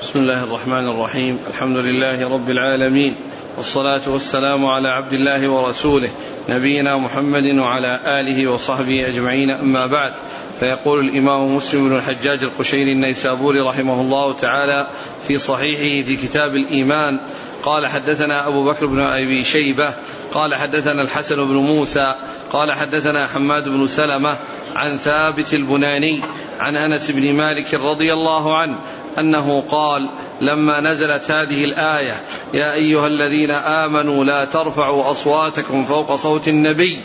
بسم الله الرحمن الرحيم. الحمد لله رب العالمين. والصلاة والسلام على عبد الله ورسوله نبينا محمد وعلى آله وصحبه أجمعين. أما بعد فيقول الإمام مسلم بن الحجاج القشيري النيسابوري رحمه الله تعالى في صحيحه في كتاب الإيمان قال حدثنا أبو بكر بن أبي شيبة قال حدثنا الحسن بن موسى قال حدثنا حماد بن سلمة عن ثابت البناني عن أنس بن مالك رضي الله عنه أنه قال لما نزلت هذه الآية يا أيها الذين آمنوا لا ترفعوا أصواتكم فوق صوت النبي.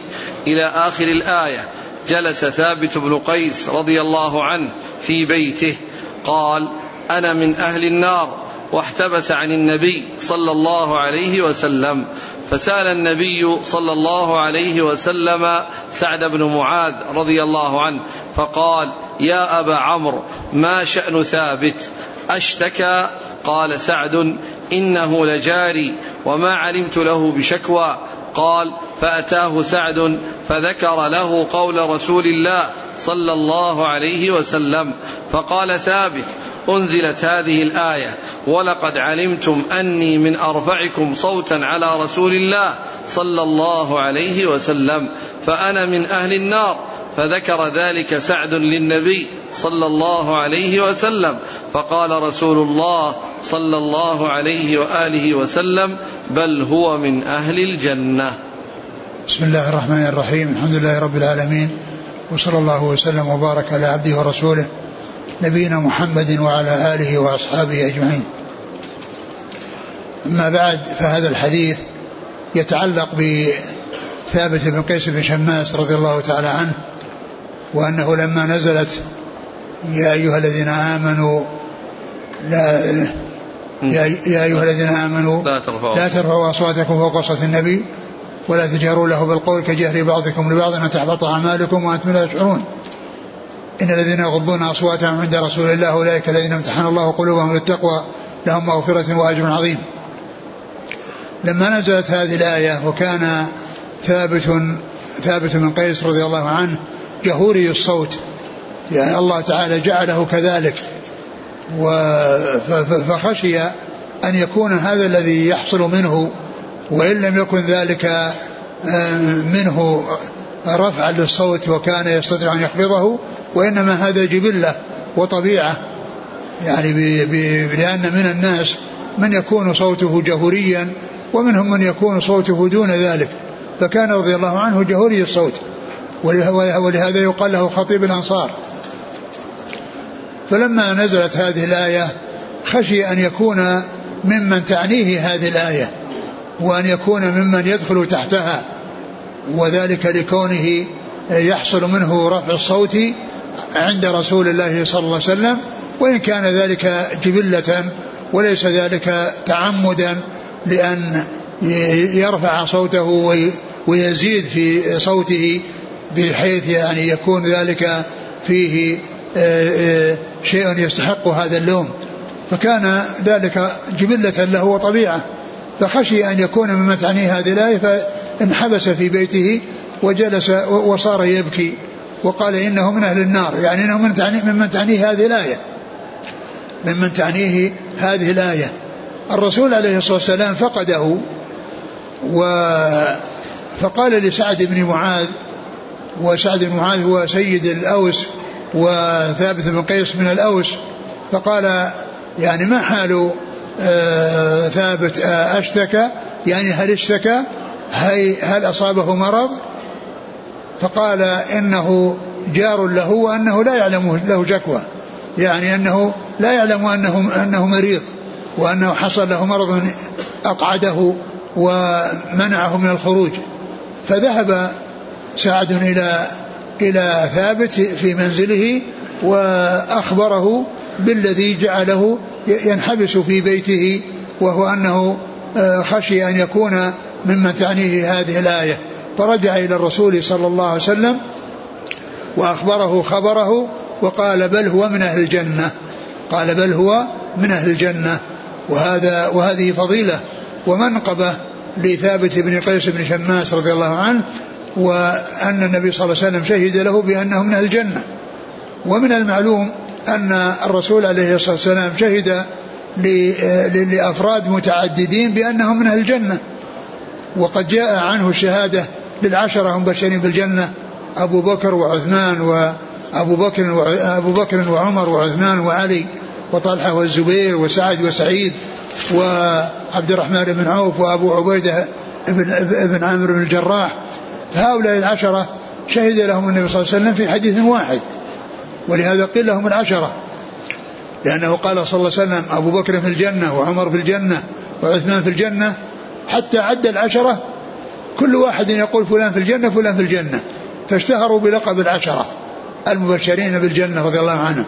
إلى آخر الآية جلس ثابت بن قيس رضي الله عنه في بيته قال أنا من أهل النار واحتبس عن النبي صلى الله عليه وسلم. فسأل النبي صلى الله عليه وسلم سعد بن معاذ رضي الله عنه فقال يا أبا عمرو ما شأن ثابت؟ أشتكى؟ قال سعد إنه لجاري وما علمت له بشكوى. قال فأتاه سعد فذكر له قول رسول الله صلى الله عليه وسلم فقال ثابت أنزلت هذه الآية ولقد علمتم أني من أرفعكم صوتا على رسول الله صلى الله عليه وسلم فأنا من أهل النار فذكر ذلك سعد للنبي صلى الله عليه وسلم فقال رسول الله صلى الله عليه وآله وسلم بل هو من أهل الجنة. بسم الله الرحمن الرحيم الحمد لله رب العالمين وصلى الله وسلم وبارك على عبده ورسوله نبينا محمد وعلى آله وأصحابه أجمعين. أما بعد فهذا الحديث يتعلق بثابت بن قيس بن شماس رضي الله تعالى عنه وأنه لما نزلت يا أيها الذين آمنوا لا يا, أيها الذين آمنوا لا ترفعوا لا ترفعوا أصواتكم فوق صوت النبي ولا تجهروا له بالقول كجهر بعضكم لبعض أن تحبط أعمالكم وأنتم لا تشعرون. إن الذين يغضون أصواتهم عند رسول الله أولئك الذين امتحن الله قلوبهم للتقوى لهم مغفرة وأجر عظيم. لما نزلت هذه الآية وكان ثابت ثابت بن قيس رضي الله عنه جهوري الصوت يعني الله تعالى جعله كذلك فخشي أن يكون هذا الذي يحصل منه وإن لم يكن ذلك آه، منه رفعا للصوت وكان يستطيع أن يخفضه وإنما هذا جبلة وطبيعة. يعني لأن من الناس من يكون صوته جهوريا ومنهم من يكون صوته دون ذلك. فكان رضي الله عنه جهوري الصوت. ولهذا يقال له خطيب الأنصار. فلما نزلت هذه الآية خشي أن يكون ممن تعنيه هذه الآية وأن يكون ممن يدخل تحتها وذلك لكونه يحصل منه رفع الصوت عند رسول الله صلى الله عليه وسلم وإن كان ذلك جبلة وليس ذلك تعمدا لأن يرفع صوته ويزيد في صوته بحيث يعني يكون ذلك فيه آه، آه، شيء يستحق هذا اللوم. فكان ذلك جبلة له وطبيعة. فخشي أن يكون ممن تعنيه هذه الآية فانحبس في بيته وجلس وصار يبكي. وقال إنه من أهل النار يعني إنه من تعنيه ممن تعنيه هذه الآية. ممن تعنيه هذه الآية. الرسول عليه الصلاة والسلام فقده و فقال لسعد بن معاذ وسعد بن معاذ هو سيد الأوس وثابت بن قيس من الأوس فقال يعني ما حال آه ثابت آه أشتكى؟ يعني هل اشتكى؟ هل, هل أصابه مرض؟ فقال إنه جار له وأنه لا يعلم له شكوى. يعني أنه لا يعلم أنه, أنه مريض وأنه حصل له مرض أقعده ومنعه من الخروج. فذهب سعد إلى إلى ثابت في منزله وأخبره بالذي جعله ينحبس في بيته وهو أنه آه، خشي أن يكون ممن تعنيه هذه الآية. فرجع إلى الرسول صلى الله عليه وسلم وأخبره خبره وقال بل هو من أهل الجنة. قال بل هو من أهل الجنة. وهذا وهذه فضيلة ومنقبة لثابت بن قيس بن شماس رضي الله عنه وأن النبي صلى الله عليه وسلم شهد له بأنه من أهل الجنة. ومن المعلوم أن الرسول عليه الصلاة والسلام شهد لأفراد متعددين بأنهم من أهل الجنة. وقد جاء عنه شهادة للعشرة مبشرين بالجنة أبو بكر وعثمان وأبو بكر وأبو بكر وعمر وعثمان وعلي وطلحة والزبير وسعد وسعيد وعبد الرحمن بن عوف وأبو عبيدة بن, ابن عامر بن الجراح. هؤلاء العشرة شهد لهم النبي صلى الله عليه وسلم في حديث واحد ولهذا قيل لهم العشرة. لأنه قال صلى الله عليه وسلم أبو بكر في الجنة وعمر في الجنة وعثمان في الجنة حتى عد العشرة كل واحد يقول فلان في الجنة فلان في الجنة. فاشتهروا بلقب العشرة المبشرين بالجنة رضي الله عنهم.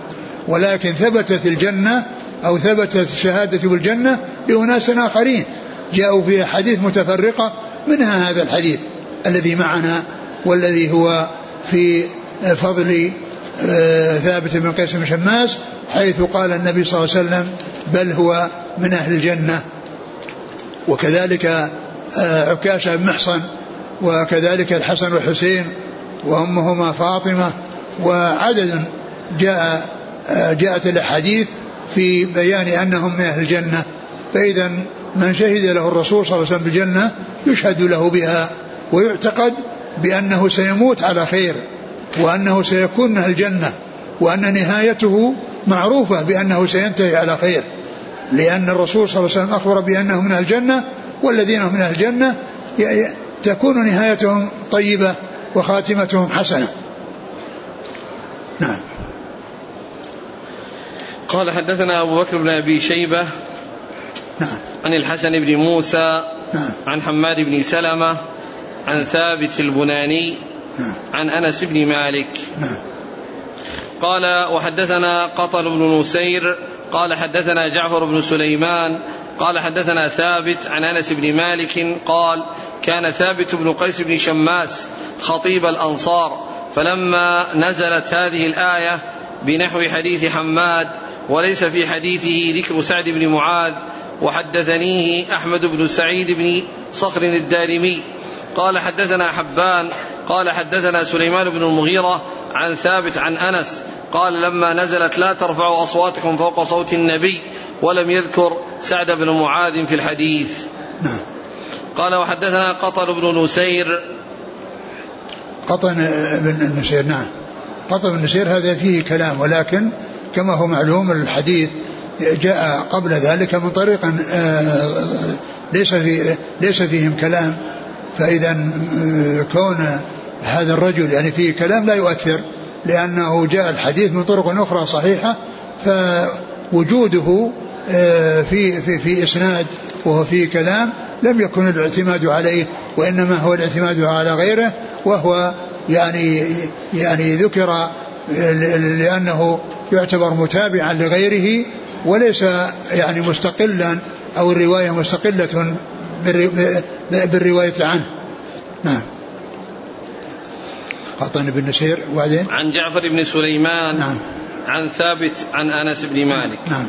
ولكن ثبتت الجنة أو ثبتت الشهادة بالجنة لأناس آخرين. جاءوا في أحاديث متفرقة منها هذا الحديث الذي معنا والذي هو في فضل آه، ثابت بن قيس بن شماس حيث قال النبي صلى الله عليه وسلم بل هو من أهل الجنة وكذلك آه، عكاشة بن محصن وكذلك الحسن والحسين وأمهما فاطمة وعدد جاء آه، جاءت الأحاديث في بيان أنهم من أهل الجنة. فإذا من شهد له الرسول صلى الله عليه وسلم بالجنة يشهد له بها ويعتقد بأنه سيموت على خير وأنه سيكون من الجنة وأن نهايته معروفة بأنه سينتهي على خير. لأن الرسول صلى الله عليه وسلم أخبر بأنه من الجنة والذين هم من الجنة تكون نهايتهم طيبة وخاتمتهم حسنة. نعم. قال حدثنا أبو بكر بن أبي شيبة نعم. عن الحسن بن موسى نعم. عن حماد بن سلمة عن ثابت البناني نعم. عن أنس بن مالك. نعم. قال وحدثنا قطل بن نسير قال حدثنا جعفر بن سليمان قال حدثنا ثابت عن أنس بن مالك قال كان ثابت بن قيس بن شماس خطيب الأنصار فلما نزلت هذه الآية بنحو حديث حماد وليس في حديثه ذكر سعد بن معاذ وحدثنيه أحمد بن سعيد بن صخر الدارمي. قال حدثنا حبان قال حدثنا سليمان بن المغيرة عن ثابت عن أنس قال لما نزلت لا ترفعوا أصواتكم فوق صوت النبي ولم يذكر سعد بن معاذ في الحديث. نعم. قال وحدثنا قطن بن نسير. قطن بن نسير نعم. قطن بن نسير هذا فيه كلام ولكن كما هو معلوم الحديث جاء قبل ذلك من طريق آه، ليس في ليس فيهم كلام. فاذا آه، كون هذا الرجل يعني فيه كلام لا يؤثر. لأنه جاء الحديث من طرق أخرى صحيحة فوجوده آه، في في في إسناد وهو فيه كلام لم يكن الاعتماد عليه وإنما هو الاعتماد على غيره وهو يعني يعني ذكر لأنه يعتبر متابعا لغيره وليس يعني مستقلا أو الرواية مستقلة بالرواية عنه. نعم. قطن بن نسير وبعدين؟ عن جعفر بن سليمان نعم. عن ثابت عن أنس بن مالك. نعم.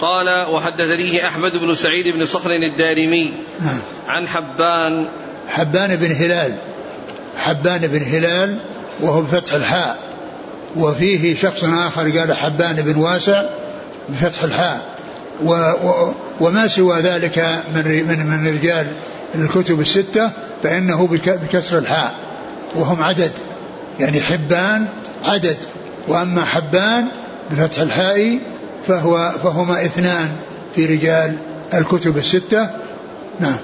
قال وحدثنيه أحمد بن سعيد بن صخر الدارمي. نعم. عن حبان. حبان بن هلال. حبان بن هلال وهو بفتح الحاء. وفيه شخص آخر قال حبان بن واسع بفتح الحاء. و و وما سوى ذلك من من من رجال الكتب الستة فإنه بكسر الحاء. وهم عدد. يعني حبان عدد وأما حبان بفتح الحاء فهو فهما اثنان في رجال الكتب الستة. نعم.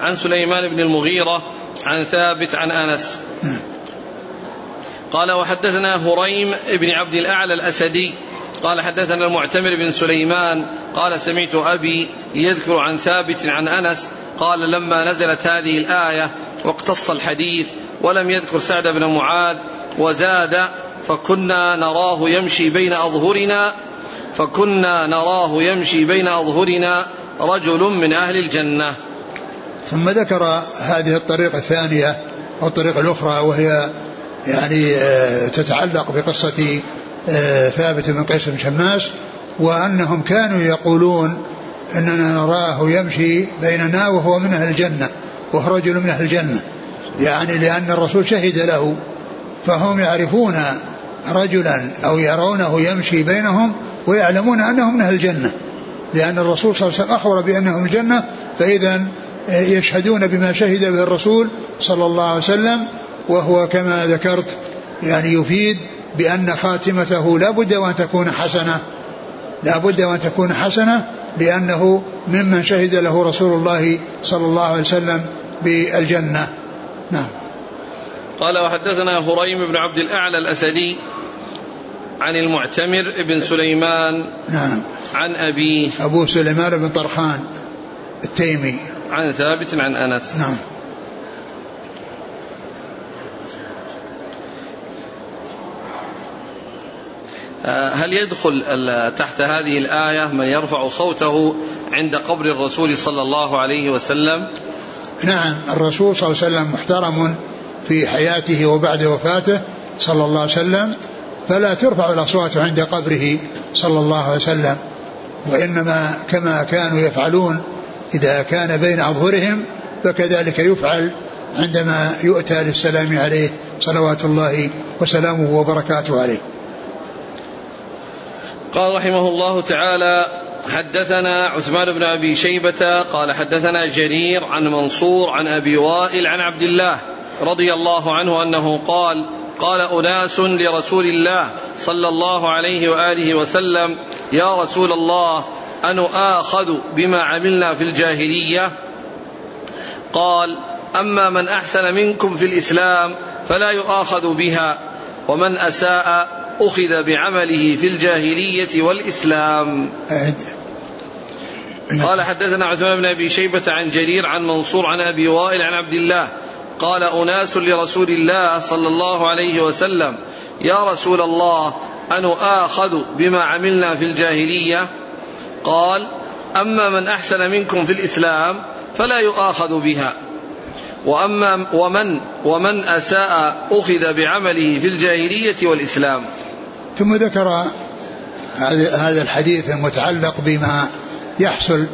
عن سليمان بن المغيرة عن ثابت عن أنس. نعم. قال وحدثنا هريم بن عبد الأعلى الأسدي. قال حدثنا المعتمر بن سليمان. قال سمعت أبي يذكر عن ثابت عن أنس. قال لما نزلت هذه الآية واقتص الحديث ولم يذكر سعد بن معاذ وزاد فكنا نراه يمشي بين أظهرنا فكنا نراه يمشي بين أظهرنا رجل من أهل الجنة. ثم ذكر هذه الطريقة الثانية والطريقة الأخرى وهي يعني آه، تتعلق بقصة آه، ثابت بن قيس بن شماس وأنهم كانوا يقولون أننا نراه يمشي بيننا وهو من أهل الجنة وهو رجل من أهل الجنة. يعني لأن الرسول شهد له فهم يعرفون رجلا أو يرونه يمشي بينهم ويعلمون أنه من أهل الجنة. لأن الرسول صلى الله عليه وسلم أخبر بأنهم الجنة فإذا يشهدون بما شهد به الرسول صلى الله عليه وسلم وهو كما ذكرت يعني يفيد بأن خاتمته لا بد وأن تكون حسنة. لا بد وأن تكون حسنة لأنه ممن شهد له رسول الله صلى الله عليه وسلم بالجنة. نعم. قال وحدثنا هريم بن عبد الأعلى الأسدي عن المعتمر بن سليمان نعم. عن أبيه أبو سليمان بن طرخان التيمي. عن ثابت عن أنس. نعم. آه، هل يدخل تحت هذه الآية من يرفع صوته عند قبر الرسول صلى الله عليه وسلم؟ نعم الرسول صلى الله عليه وسلم محترم في حياته وبعد وفاته صلى الله عليه وسلم فلا ترفع الأصوات عند قبره صلى الله عليه وسلم وإنما كما كانوا يفعلون إذا كان بين أظهرهم فكذلك يفعل عندما يؤتى للسلام عليه صلوات الله وسلامه وبركاته عليه. قال رحمه الله تعالى حدثنا عثمان بن أبي شيبة قال حدثنا جرير عن منصور عن أبي وائل عن عبد الله رضي الله عنه أنه قال قال أناس لرسول الله صلى الله عليه وآله وسلم يا رسول الله انؤاخذ بما عملنا في الجاهلية؟ قال أما من أحسن منكم في الإسلام فلا يؤاخذ بها ومن أساء أخذ بعمله في الجاهلية والإسلام. قال حدثنا عثمان بن أبي شيبة عن جرير عن منصور عن أبي وائل عن عبد الله. قال أناس لرسول الله صلى الله عليه وسلم يا رسول الله أن آخذ بما عملنا في الجاهلية؟ قال أما من أحسن منكم في الإسلام فلا يؤاخذ بها. وأما ومن ومن أساء أخذ بعمله في الجاهلية والإسلام. ثم ذكر هذا الحديث المتعلق بما يحصل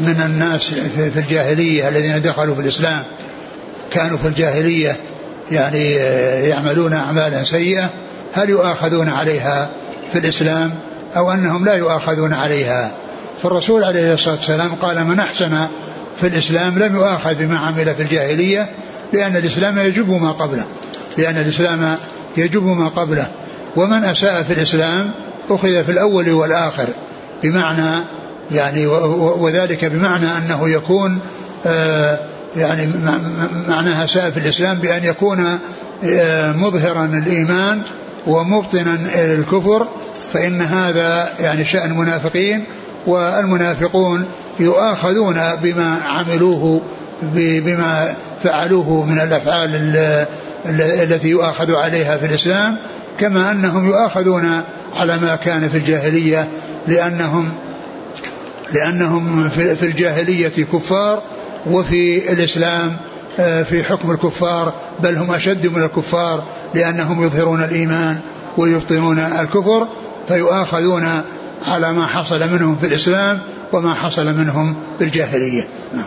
من الناس في الجاهلية الذين دخلوا في الإسلام. كانوا في الجاهلية يعني يعملون أعمالا سيئة هل يؤاخذون عليها في الإسلام أو أنهم لا يؤاخذون عليها؟ فالرسول عليه الصلاة والسلام قال من أحسن في الإسلام لم يؤاخذ بما عمل في الجاهلية لأن الإسلام يجب ما قبله لأن الإسلام يجب ما قبله. ومن أساء في الإسلام أخذ في الأول والآخر بمعنى يعني وذلك بمعنى أنه يكون آه، يعني معناها ساء في الإسلام بأن يكون آه، مظهرا الإيمان ومبطنا الكفر فإن هذا يعني شأن المنافقين والمنافقون يؤاخذون بما عملوه بما فعلوه من الأفعال التي يؤاخذ عليها في الإسلام كما أنهم يؤاخذون على ما كان في الجاهلية لأنهم لأنهم في الجاهلية كفار وفي الإسلام آه، في حكم الكفار بل هم أشد من الكفار لأنهم يظهرون الإيمان ويبطنون الكفر فيؤاخذون على ما حصل منهم في الإسلام وما حصل منهم في الجاهلية نعم.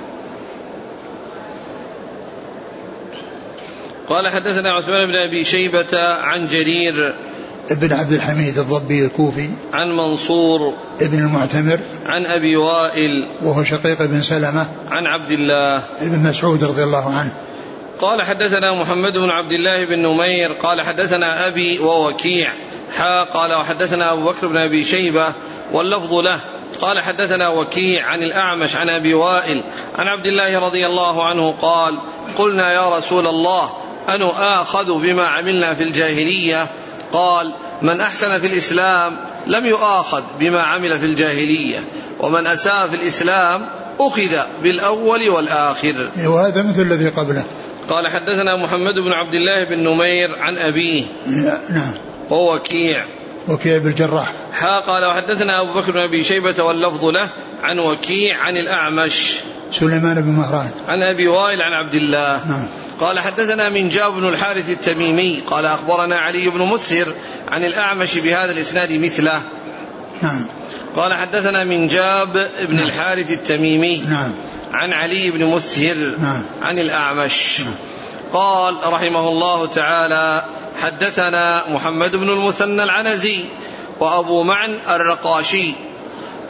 قال حدثنا عثمان بن أبي شيبة عن جرير ابن عبد الحميد الضبي الكوفي عن منصور ابن المعتمر عن أبي وائل وهو شقيق بن سلمة عن عبد الله ابن مسعود رضي الله عنه. قال حدثنا محمد بن عبد الله بن نمير قال حدثنا أبي ووكيع حا قال وحدثنا أبو بكر بن أبي شيبة واللفظ له. قال حدثنا وكيع عن الأعمش عن أبي وائل عن عبد الله رضي الله عنه قال قلنا يا رسول الله أن آخذ بما عملنا في الجاهلية؟ قال من أحسن في الإسلام لم يؤاخذ بما عمل في الجاهلية ومن أساء في الإسلام أخذ بالأول والآخر. وهذا مثل الذي قبله. قال حدثنا محمد بن عبد الله بن نمير عن أبيه. نعم. وهو وكيع. وكيع بالجراح حا قال وحدثنا أبو بكر بن أبي شيبة واللفظ له عن وكيع عن الأعمش. سليمان بن مهران. عن أبي وائل عن عبد الله. نعم. قال حدثنا من جاب بن الحارث التميمي قال أخبرنا علي بن مسهر عن الأعمش بهذا الإسناد مثله. نعم. قال حدثنا من جاب بن نعم. الحارث التميمي نعم. عن علي بن مسهر نعم. عن الأعمش. نعم. قال رحمه الله تعالى حدثنا محمد بن المثنى العنزي وأبو معن الرقاشي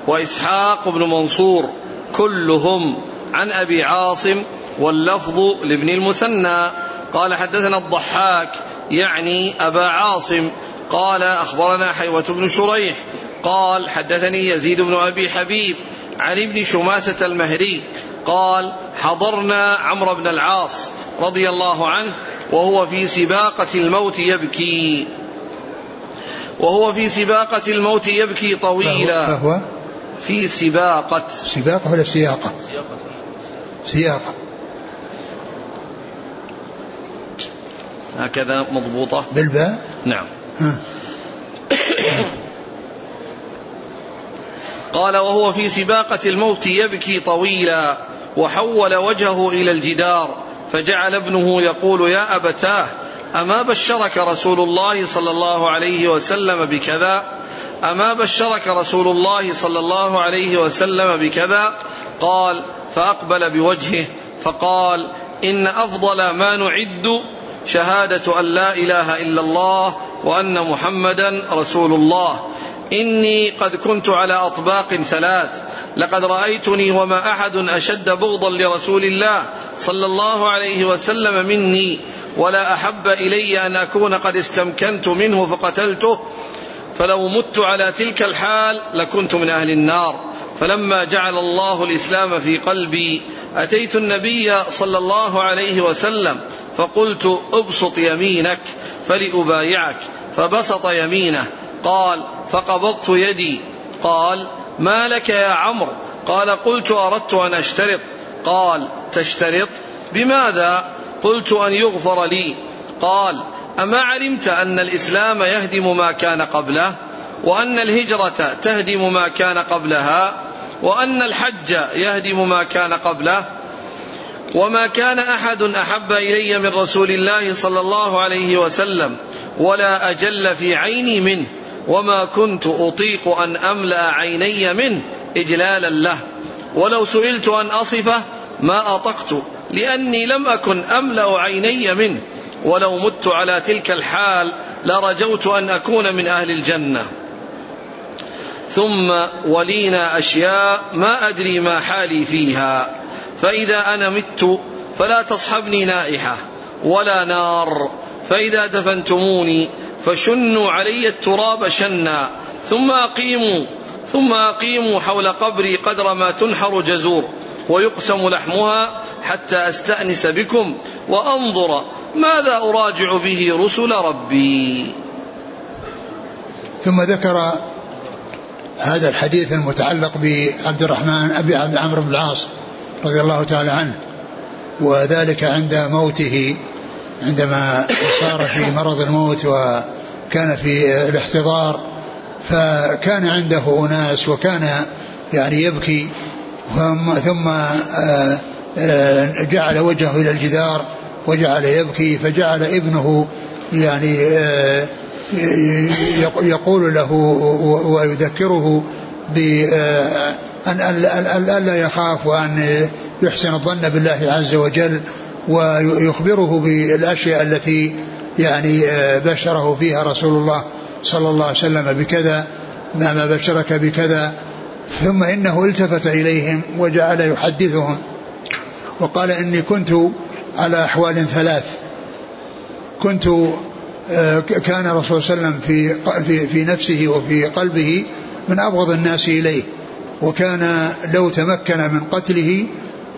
وإسحاق بن منصور كلهم عن أبي عاصم واللفظ لابن المثنى. قال حدثنا الضحاك يعني أبا عاصم. قال أخبرنا حيوة بن شريح. قال حدثني يزيد بن أبي حبيب عن ابن شماسة المهري. قال حضرنا عمرو بن العاص رضي الله عنه وهو في سباقة الموت يبكي. وهو في سباقة الموت يبكي طويلا. فهو في سباقة. سباقة ولا سياقة. سياقة هكذا مضبوطة؟ بالباء؟ نعم. قال وهو في سباقة الموت يبكي طويلا وحول وجهه إلى الجدار فجعل ابنه يقول يا أبتاه أما بشرك رسول الله صلى الله عليه وسلم بكذا؟ أما بشرك رسول الله صلى الله عليه وسلم بكذا؟ قال فأقبل بوجهه فقال إن أفضل ما نعد شهادة أن لا إله إلا الله وأن محمدا رسول الله. إني قد كنت على أطباق ثلاث. لقد رأيتني وما أحد أشد بغضا لرسول الله صلى الله عليه وسلم مني. ولا أحب إلي أن أكون قد استمكنت منه فقتلته. فلو مت على تلك الحال لكنت من أهل النار. فلما جعل الله الإسلام في قلبي أتيت النبي صلى الله عليه وسلم فقلت أبسط يمينك فلأبايعك فبسط يمينه. قال فقبضت يدي. قال ما لك يا عمرو؟ قال قلت أردت أن أشترط. قال تشترط؟ بماذا؟ قلت أن يغفر لي. قال أما علمت أن الإسلام يهدم ما كان قبله؟ وأن الهجرة تهدم ما كان قبلها وأن الحج يهدم ما كان قبله وما كان أحد أحب إلي من رسول الله صلى الله عليه وسلم ولا أجل في عيني منه وما كنت أطيق أن أملأ عيني منه إجلالا له. ولو سئلت أن أصفه ما أطقت لأني لم أكن أملأ عيني منه. ولو مت على تلك الحال لرجوت أن أكون من أهل الجنة. ثم ولينا أشياء ما أدري ما حالي فيها. فإذا أنا مت فلا تصحبني نائحة ولا نار. فإذا دفنتموني فشنوا علي التراب شنا. ثم أقيموا ثم أقيموا حول قبري قدر ما تنحر جزور. ويقسم لحمها حتى أستأنس بكم وأنظر ماذا أراجع به رسل ربي. ثم ذكر هذا الحديث المتعلق بعبد الرحمن أبي عبد عمرو بن العاص رضي الله تعالى عنه وذلك عند موته عندما صار في مرض الموت وكان في الاحتضار فكان عنده أناس وكان يعني يبكي ثم آه، آه، جعل وجهه إلى الجدار وجعل يبكي فجعل ابنه يعني آه، يقول له ويذكره بأن ألا يخاف وأن يحسن الظن بالله عز وجل ويخبره بالأشياء التي يعني بشره فيها رسول الله صلى الله عليه وسلم بكذا ما بشرك بكذا ثم إنه التفت إليهم وجعل يحدثهم وقال إني كنت على أحوال ثلاث كنت آه، كان الرسول صلى الله عليه وسلم في في في نفسه وفي قلبه من أبغض الناس إليه وكان لو تمكن من قتله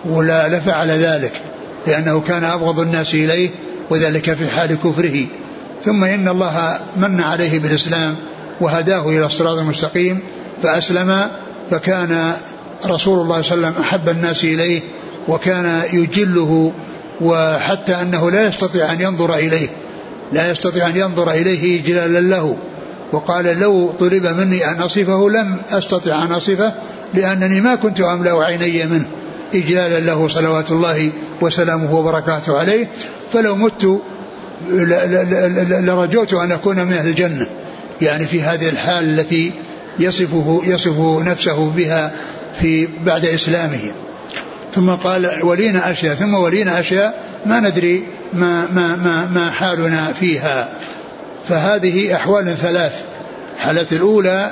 ولا لفعل ذلك لأنه كان أبغض الناس إليه وذلك في حال كفره. ثم إن الله من عليه بالإسلام وهداه إلى الصراط المستقيم فأسلم فكان رسول الله صلى الله عليه وسلم أحب الناس إليه وكان يجله وحتى أنه لا يستطيع أن ينظر إليه. لا يستطيع أن ينظر إليه إجلالا له. وقال لو طلب مني أن أصفه لم أستطع أن أصفه لأنني ما كنت أملأ عيني منه. إجلالا له صلوات الله وسلامه وبركاته عليه. فلو مت لرجوت أن أكون من أهل الجنة. يعني في هذه الحال التي يصفه يصف نفسه بها في بعد إسلامه. ثم قال ولينا أشياء ثم ولينا أشياء ما ندري ما, ما, ما, ما حالنا فيها. فهذه أحوال ثلاث. الحالة الأولى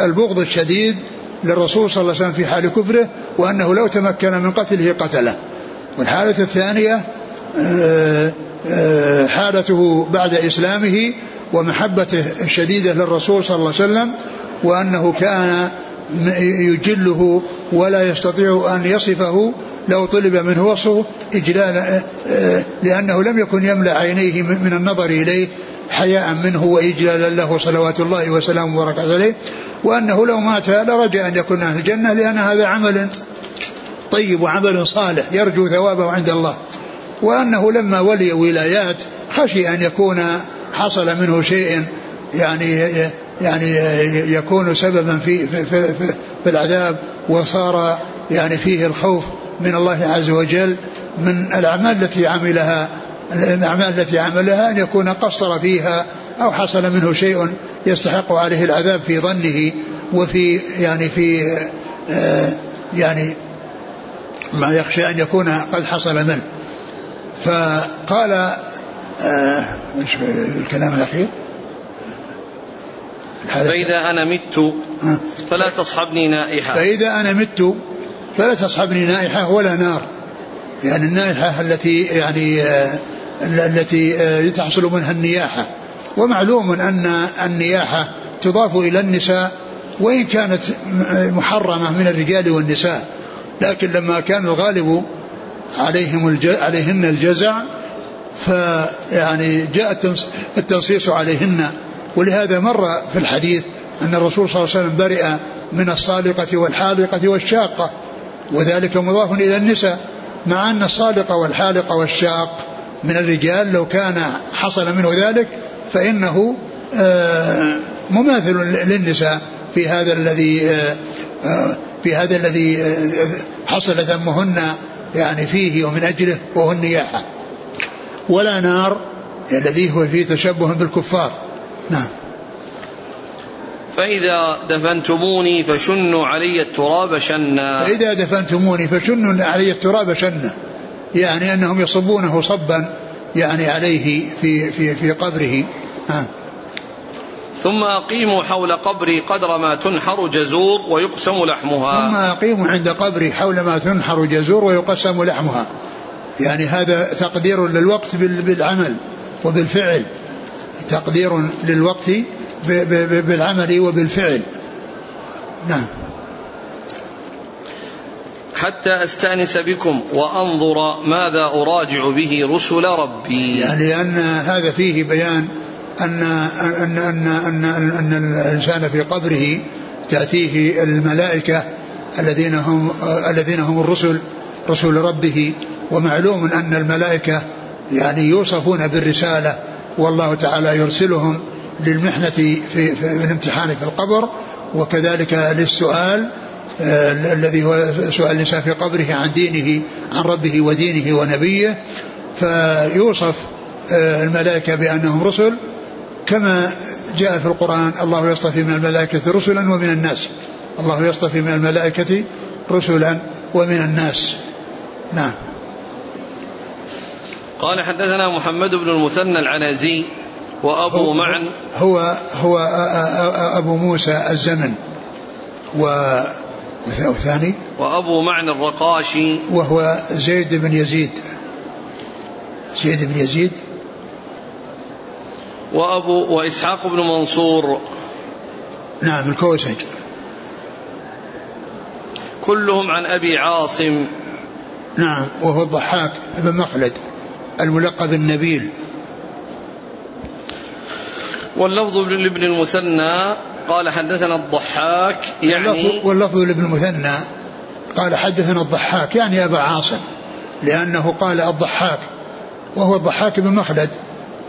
البغض الشديد للرسول صلى الله عليه وسلم في حال كفره وأنه لو تمكن من قتله قتله. والحالة الثانية آه، آه، حالته بعد إسلامه ومحبته الشديدة للرسول صلى الله عليه وسلم وأنه كان يجله ولا يستطيع أن يصفه لو طلب منه وصفه إجلالا لأنه لم يكن يملأ عينيه من النظر إليه حياء منه وإجلالا له صلوات الله وسلامه وبركاته عليه. وأنه لو مات لرجى أن يكون أهل الجنة لأن هذا عمل طيب وعمل صالح يرجو ثوابه عند الله. وأنه لما ولي ولايات خشي أن يكون حصل منه شيء يعني يعني يكون سببا في في, في, في العذاب وصار يعني فيه الخوف من الله عز وجل من الأعمال التي عملها الأعمال التي عملها أن يكون قصر فيها أو حصل منه شيء يستحق عليه العذاب في ظنه وفي يعني في يعني ما يخشى أن يكون قد حصل منه. فقال آه الكلام الأخير؟ فإذا أنا مت فلا تصحبني نائحة. فإذا أنا مت فلا تصحبني نائحة ولا نار. يعني النائحة التي يعني آه التي آه تحصل منها النياحة. ومعلوم أن النياحة تضاف إلى النساء وإن كانت محرمة من الرجال والنساء. لكن لما كان الغالب عليهم عليهن الجزع فيعني جاء التنصيص عليهن. ولهذا مر في الحديث أن الرسول صلى الله عليه وسلم برئ من الصالقة والحالقة والشاقة وذلك مضاف إلى النساء مع أن الصالقة والحالقة والشاق من الرجال لو كان حصل منه ذلك فإنه آه، مماثل للنساء في هذا الذي آه، آه، في هذا الذي حصل ذمهن يعني فيه ومن أجله وهو النياحة ولا نار الذي هو فيه تشبه بالكفار. نعم. فإذا دفنتموني فشنوا علي التراب شنا. فإذا دفنتموني فشنوا علي التراب شنا. يعني أنهم يصبونه صبا يعني عليه في في في قبره. نعم. ثم أقيموا حول قبري قدر ما تنحر جزور ويقسم لحمها. ثم أقيموا عند قبري حول ما تنحر جزور ويقسم لحمها. يعني هذا تقدير للوقت بالعمل وبالفعل. تقدير للوقت بالعمل وبالفعل. نعم. حتى أستأنس بكم وأنظر ماذا أراجع به رسل ربي. يعني لأن هذا فيه بيان ان ان ان ان, أن الإنسان في قبره تأتيه الملائكة الذين هم الذين هم الرسل رسول ربه. ومعلوم أن الملائكة يعني يوصفون بالرسالة والله تعالى يرسلهم للمحنة في, في, الامتحان في القبر وكذلك للسؤال آه الذي هو سؤال الإنسان في قبره عن دينه عن ربه ودينه ونبيه. فيوصف آه الملائكة بأنهم رسل. كما جاء في القرآن الله يصطفي من الملائكة رسلا ومن الناس. الله يصطفي من الملائكة رسلا ومن الناس. نعم. قال حدثنا محمد بن المثنى العنزي وأبو معن. هو هو أبو موسى الزمن والثاني وأبو معن الرقاشي. وهو زيد بن يزيد. زيد بن يزيد. وأبو وإسحاق بن منصور. نعم الكوسج. كلهم عن أبي عاصم. نعم وهو الضحاك بن مخلد. الملقب النبيل. واللفظ لابن المثنى قال حدثنا الضحاك يعني واللفظ لابن المثنى قال حدثنا الضحاك يعني أبا عاصم لأنه قال الضحاك وهو الضحاك بن مخلد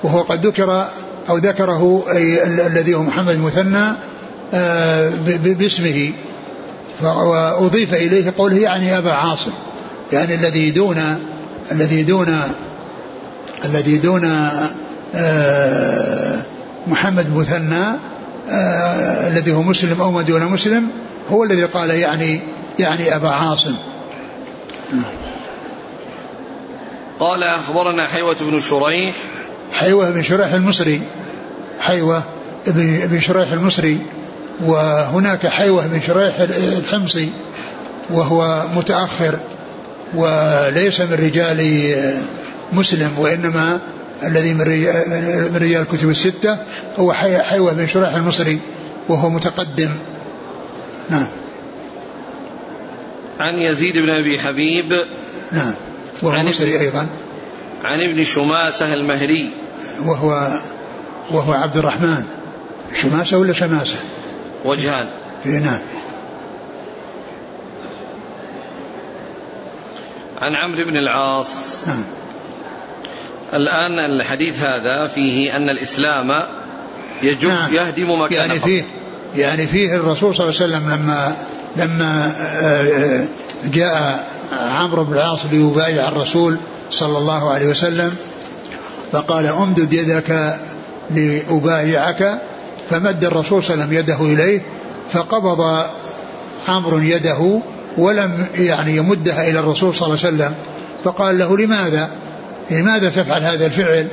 وهو قد ذكر أو ذكره أي الذي هو محمد المثنى آه، باسمه. وأضيف إليه قوله يعني أبا عاصم يعني الذي دون الذي دون الذي دون آه محمد مثنى آه الذي هو مسلم أو ما دون مسلم هو الذي قال يعني يعني أبا عاصم. قال أخبرنا حيوة بن شريح. حيوة بن شريح المصري. حيوة بن شريح المصري. وهناك حيوة بن شريح الحمصي وهو متأخر وليس من رجال مسلم وإنما الذي من رجال, الكتب الستة هو حيوة بن شريح المصري وهو متقدم. نعم. عن يزيد بن أبي حبيب. نعم. وهو مصري أيضا. عن ابن شماسة المهري. وهو وهو عبد الرحمن. شماسة ولا شماسة؟ وجهان. في نعم. عن عمرو بن العاص. نعم. الآن الحديث هذا فيه أن الإسلام يجب نعم. يهدم ما كان يعني فيه يعني فيه الرسول صلى الله عليه وسلم لما لما آه، جاء عمرو بن العاص ليبايع الرسول صلى الله عليه وسلم فقال امدد يدك لأبايعك فمد الرسول صلى الله عليه وسلم يده إليه فقبض عمرو يده ولم يعني يمدها إلى الرسول صلى الله عليه وسلم فقال له لماذا لماذا تفعل هذا الفعل؟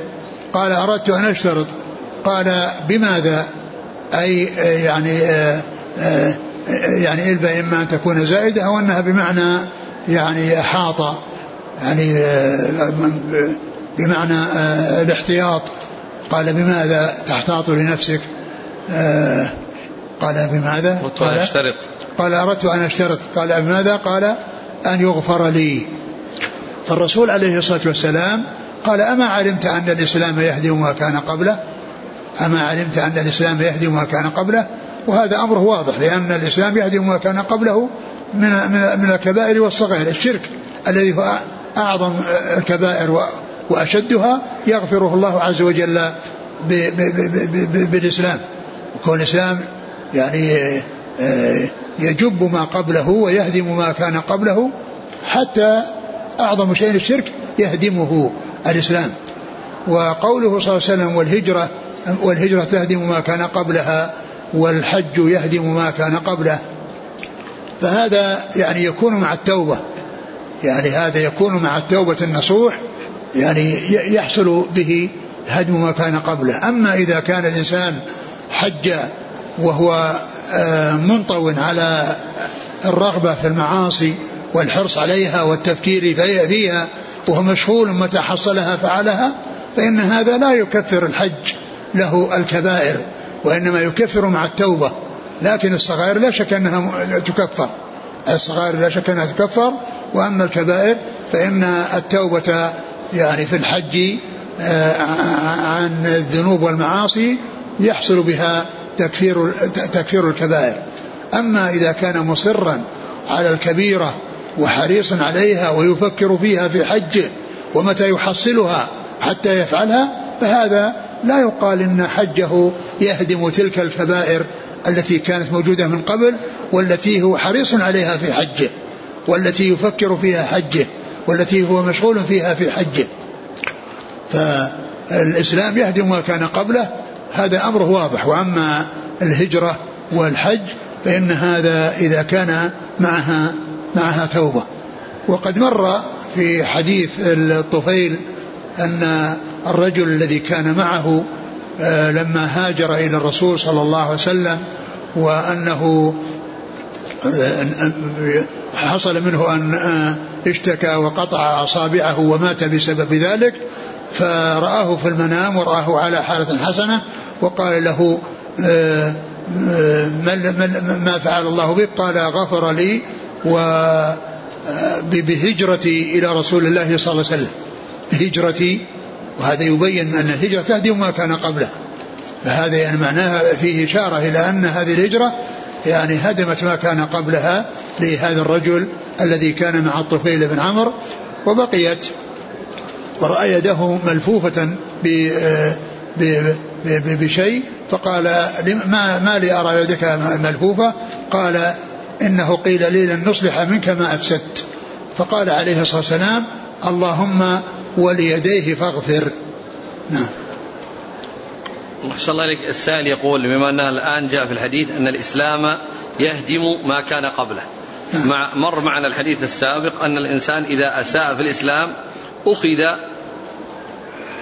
قال أردت أن أشترط. قال بماذا؟ أي يعني يعني إلبا إما أن تكون زائدة أو أنها بمعنى يعني أحاط يعني بمعنى الاحتياط. قال بماذا تحتاط لنفسك؟ قال بماذا؟ قال أشترط قال أردت أن أشترط. قال بماذا؟ قال أن يغفر لي. فالرسول عليه الصلاة والسلام قال أما علمت أن الإسلام يهدم ما كان قبله؟ أما علمت أن الإسلام يهدم ما كان قبله؟ وهذا أمره واضح لأن الإسلام يهدم ما كان قبله من من من الكبائر والصغائر. الشرك الذي هو أعظم الكبائر وأشدها يغفره الله عز وجل بالإسلام. كون الإسلام يعني آه، يجب ما قبله ويهدم ما كان قبله حتى أعظم شيء الشرك يهدمه الإسلام. وقوله صلى الله عليه وسلم والهجرة والهجرة تهدم ما كان قبلها والحج يهدم ما كان قبله. فهذا يعني يكون مع التوبة. يعني هذا يكون مع التوبة النصوح يعني يحصل به هدم ما كان قبله. أما إذا كان الإنسان حج وهو آه، منطو على الرغبة في المعاصي والحرص عليها والتفكير فيها وهو مشغول متى حصلها فعلها فإن هذا لا يكفر الحج له الكبائر وإنما يكفر مع التوبة. لكن الصغائر لا شك أنها تكفر. الصغائر لا شك أنها تكفر وأما الكبائر فإن التوبة يعني في الحج آه، عن الذنوب والمعاصي يحصل بها تكفير تكفير الكبائر. أما إذا كان مصرا على الكبيرة وحريص عليها ويفكر فيها في حجه ومتى يحصلها حتى يفعلها فهذا لا يقال إن حجه يهدم تلك الكبائر التي كانت موجودة من قبل والتي هو حريص عليها في حجه والتي يفكر فيها حجه والتي هو مشغول فيها في حجه. فالإسلام يهدم ما كان قبله هذا امره واضح. وأما الهجرة والحج فإن هذا إذا كان معها معها توبة. وقد مر في حديث الطفيل أن الرجل الذي كان معه آه، لما هاجر إلى الرسول صلى الله عليه وسلم وأنه آه، حصل منه أن آه، اشتكى وقطع أصابعه ومات بسبب ذلك فرآه في المنام ورآه على حالة حسنة وقال له ما فعل الله بك؟ قال غفر لي و بهجرتي إلى رسول الله صلى الله عليه وسلم. هجرتي وهذا يبين أن الهجرة تهدم ما كان قبله. فهذا يعني معناها فيه إشارة إلى أن هذه الهجرة يعني هدمت ما كان قبلها لهذا الرجل الذي كان مع الطفيل بن عمرو وبقيت ورأى يده ملفوفة بشيء فقال ما لي أرى يدك ملفوفة؟ قال إنه قيل لي لن نصلح منك ما أفسدت. فقال عليه الصلاة والسلام اللهم وليديه فاغفر. نعم. الله عليك السائل يقول بما أنها الآن جاء في الحديث أن الإسلام يهدم ما كان قبله. نعم. مع مر معنا الحديث السابق أن الإنسان إذا أساء في الإسلام أخذ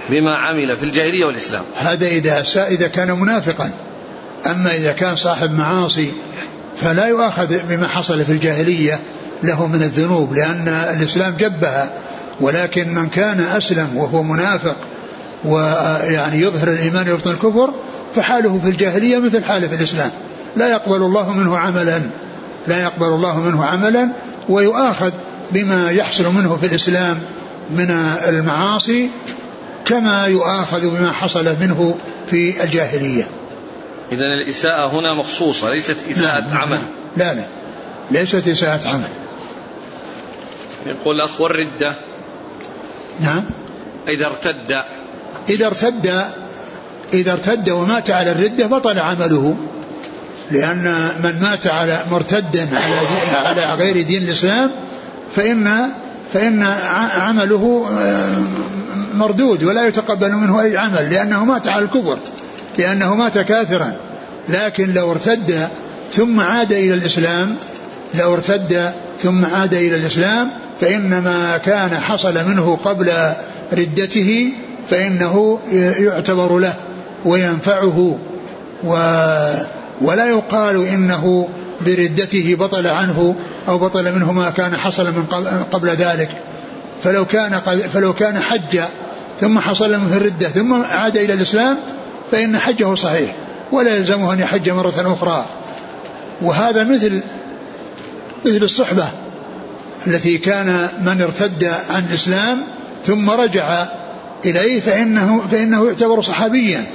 بما عمل في الجاهلية والإسلام. هذا إذا أساء إذا كان منافقا. أما إذا كان صاحب معاصي فلا يؤاخذ بما حصل في الجاهلية له من الذنوب لأن الإسلام جبها ولكن من كان أسلم وهو منافق ويعني يظهر الإيمان ويبطن الكفر فحاله في الجاهلية مثل حاله في الإسلام. لا يقبل الله منه عملا لا يقبل الله منه عملا ويؤاخذ بما يحصل منه في الإسلام من المعاصي كما يؤاخذ بما حصل منه في الجاهلية. إذا الإساءة هنا مخصوصة ليست إساءة نعم. عمل. لا لا. ليست إساءة عمل. يقول الأخ والردة. نعم. إذا ارتد. إذا ارتد إذا ارتد ومات على الردة بطل عمله. لأن من مات على مرتدا على على غير دين الإسلام فإن فإن عمله آه، مردود ولا يتقبل منه أي عمل لأنه مات على الكفر. لأنه مات كافرا. لكن لو ارتد ثم عاد إلى الإسلام لو ارتد ثم عاد إلى الإسلام فإن ما كان حصل منه قبل ردته فإنه يعتبر له وينفعه و ولا يقال إنه بردته بطل عنه أو بطل منه ما كان حصل من قبل ذلك. فلو كان فلو كان حج ثم حصل منه الردة ثم عاد إلى الإسلام فإن حجه صحيح ولا يلزمه أن يحج مرة أخرى. وهذا مثل مثل الصحبة التي كان من ارتد عن الإسلام ثم رجع إليه فإنه, فإنه يعتبر صحابيا.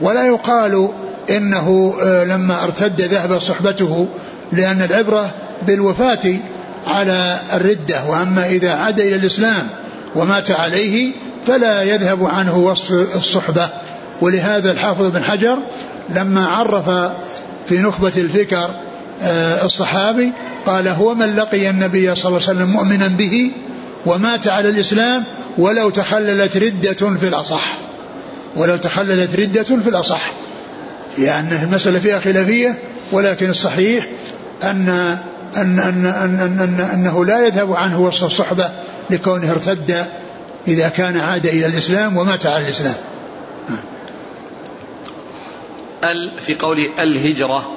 ولا يقال إنه آه، لما ارتد ذهب صحبته لأن العبرة بالوفاة على الردة. وأما إذا عاد إلى الإسلام ومات عليه فلا يذهب عنه وصف الصحبة. ولهذا الحافظ بن حجر لما عرف في نخبة الفكر آه، الصحابي قال هو من لقي النبي صلى الله عليه وسلم مؤمنا به ومات على الإسلام ولو تخللت ردة في الأصح. ولو تخللت ردة في الأصح. يعني المسألة فيها خلافية ولكن الصحيح أن أن أن أن أن أن أنه لا يذهب عنه وصف الصحبة لكونه ارتد إذا كان عاد إلى الإسلام ومات على الإسلام. ال في قوله الهجرة.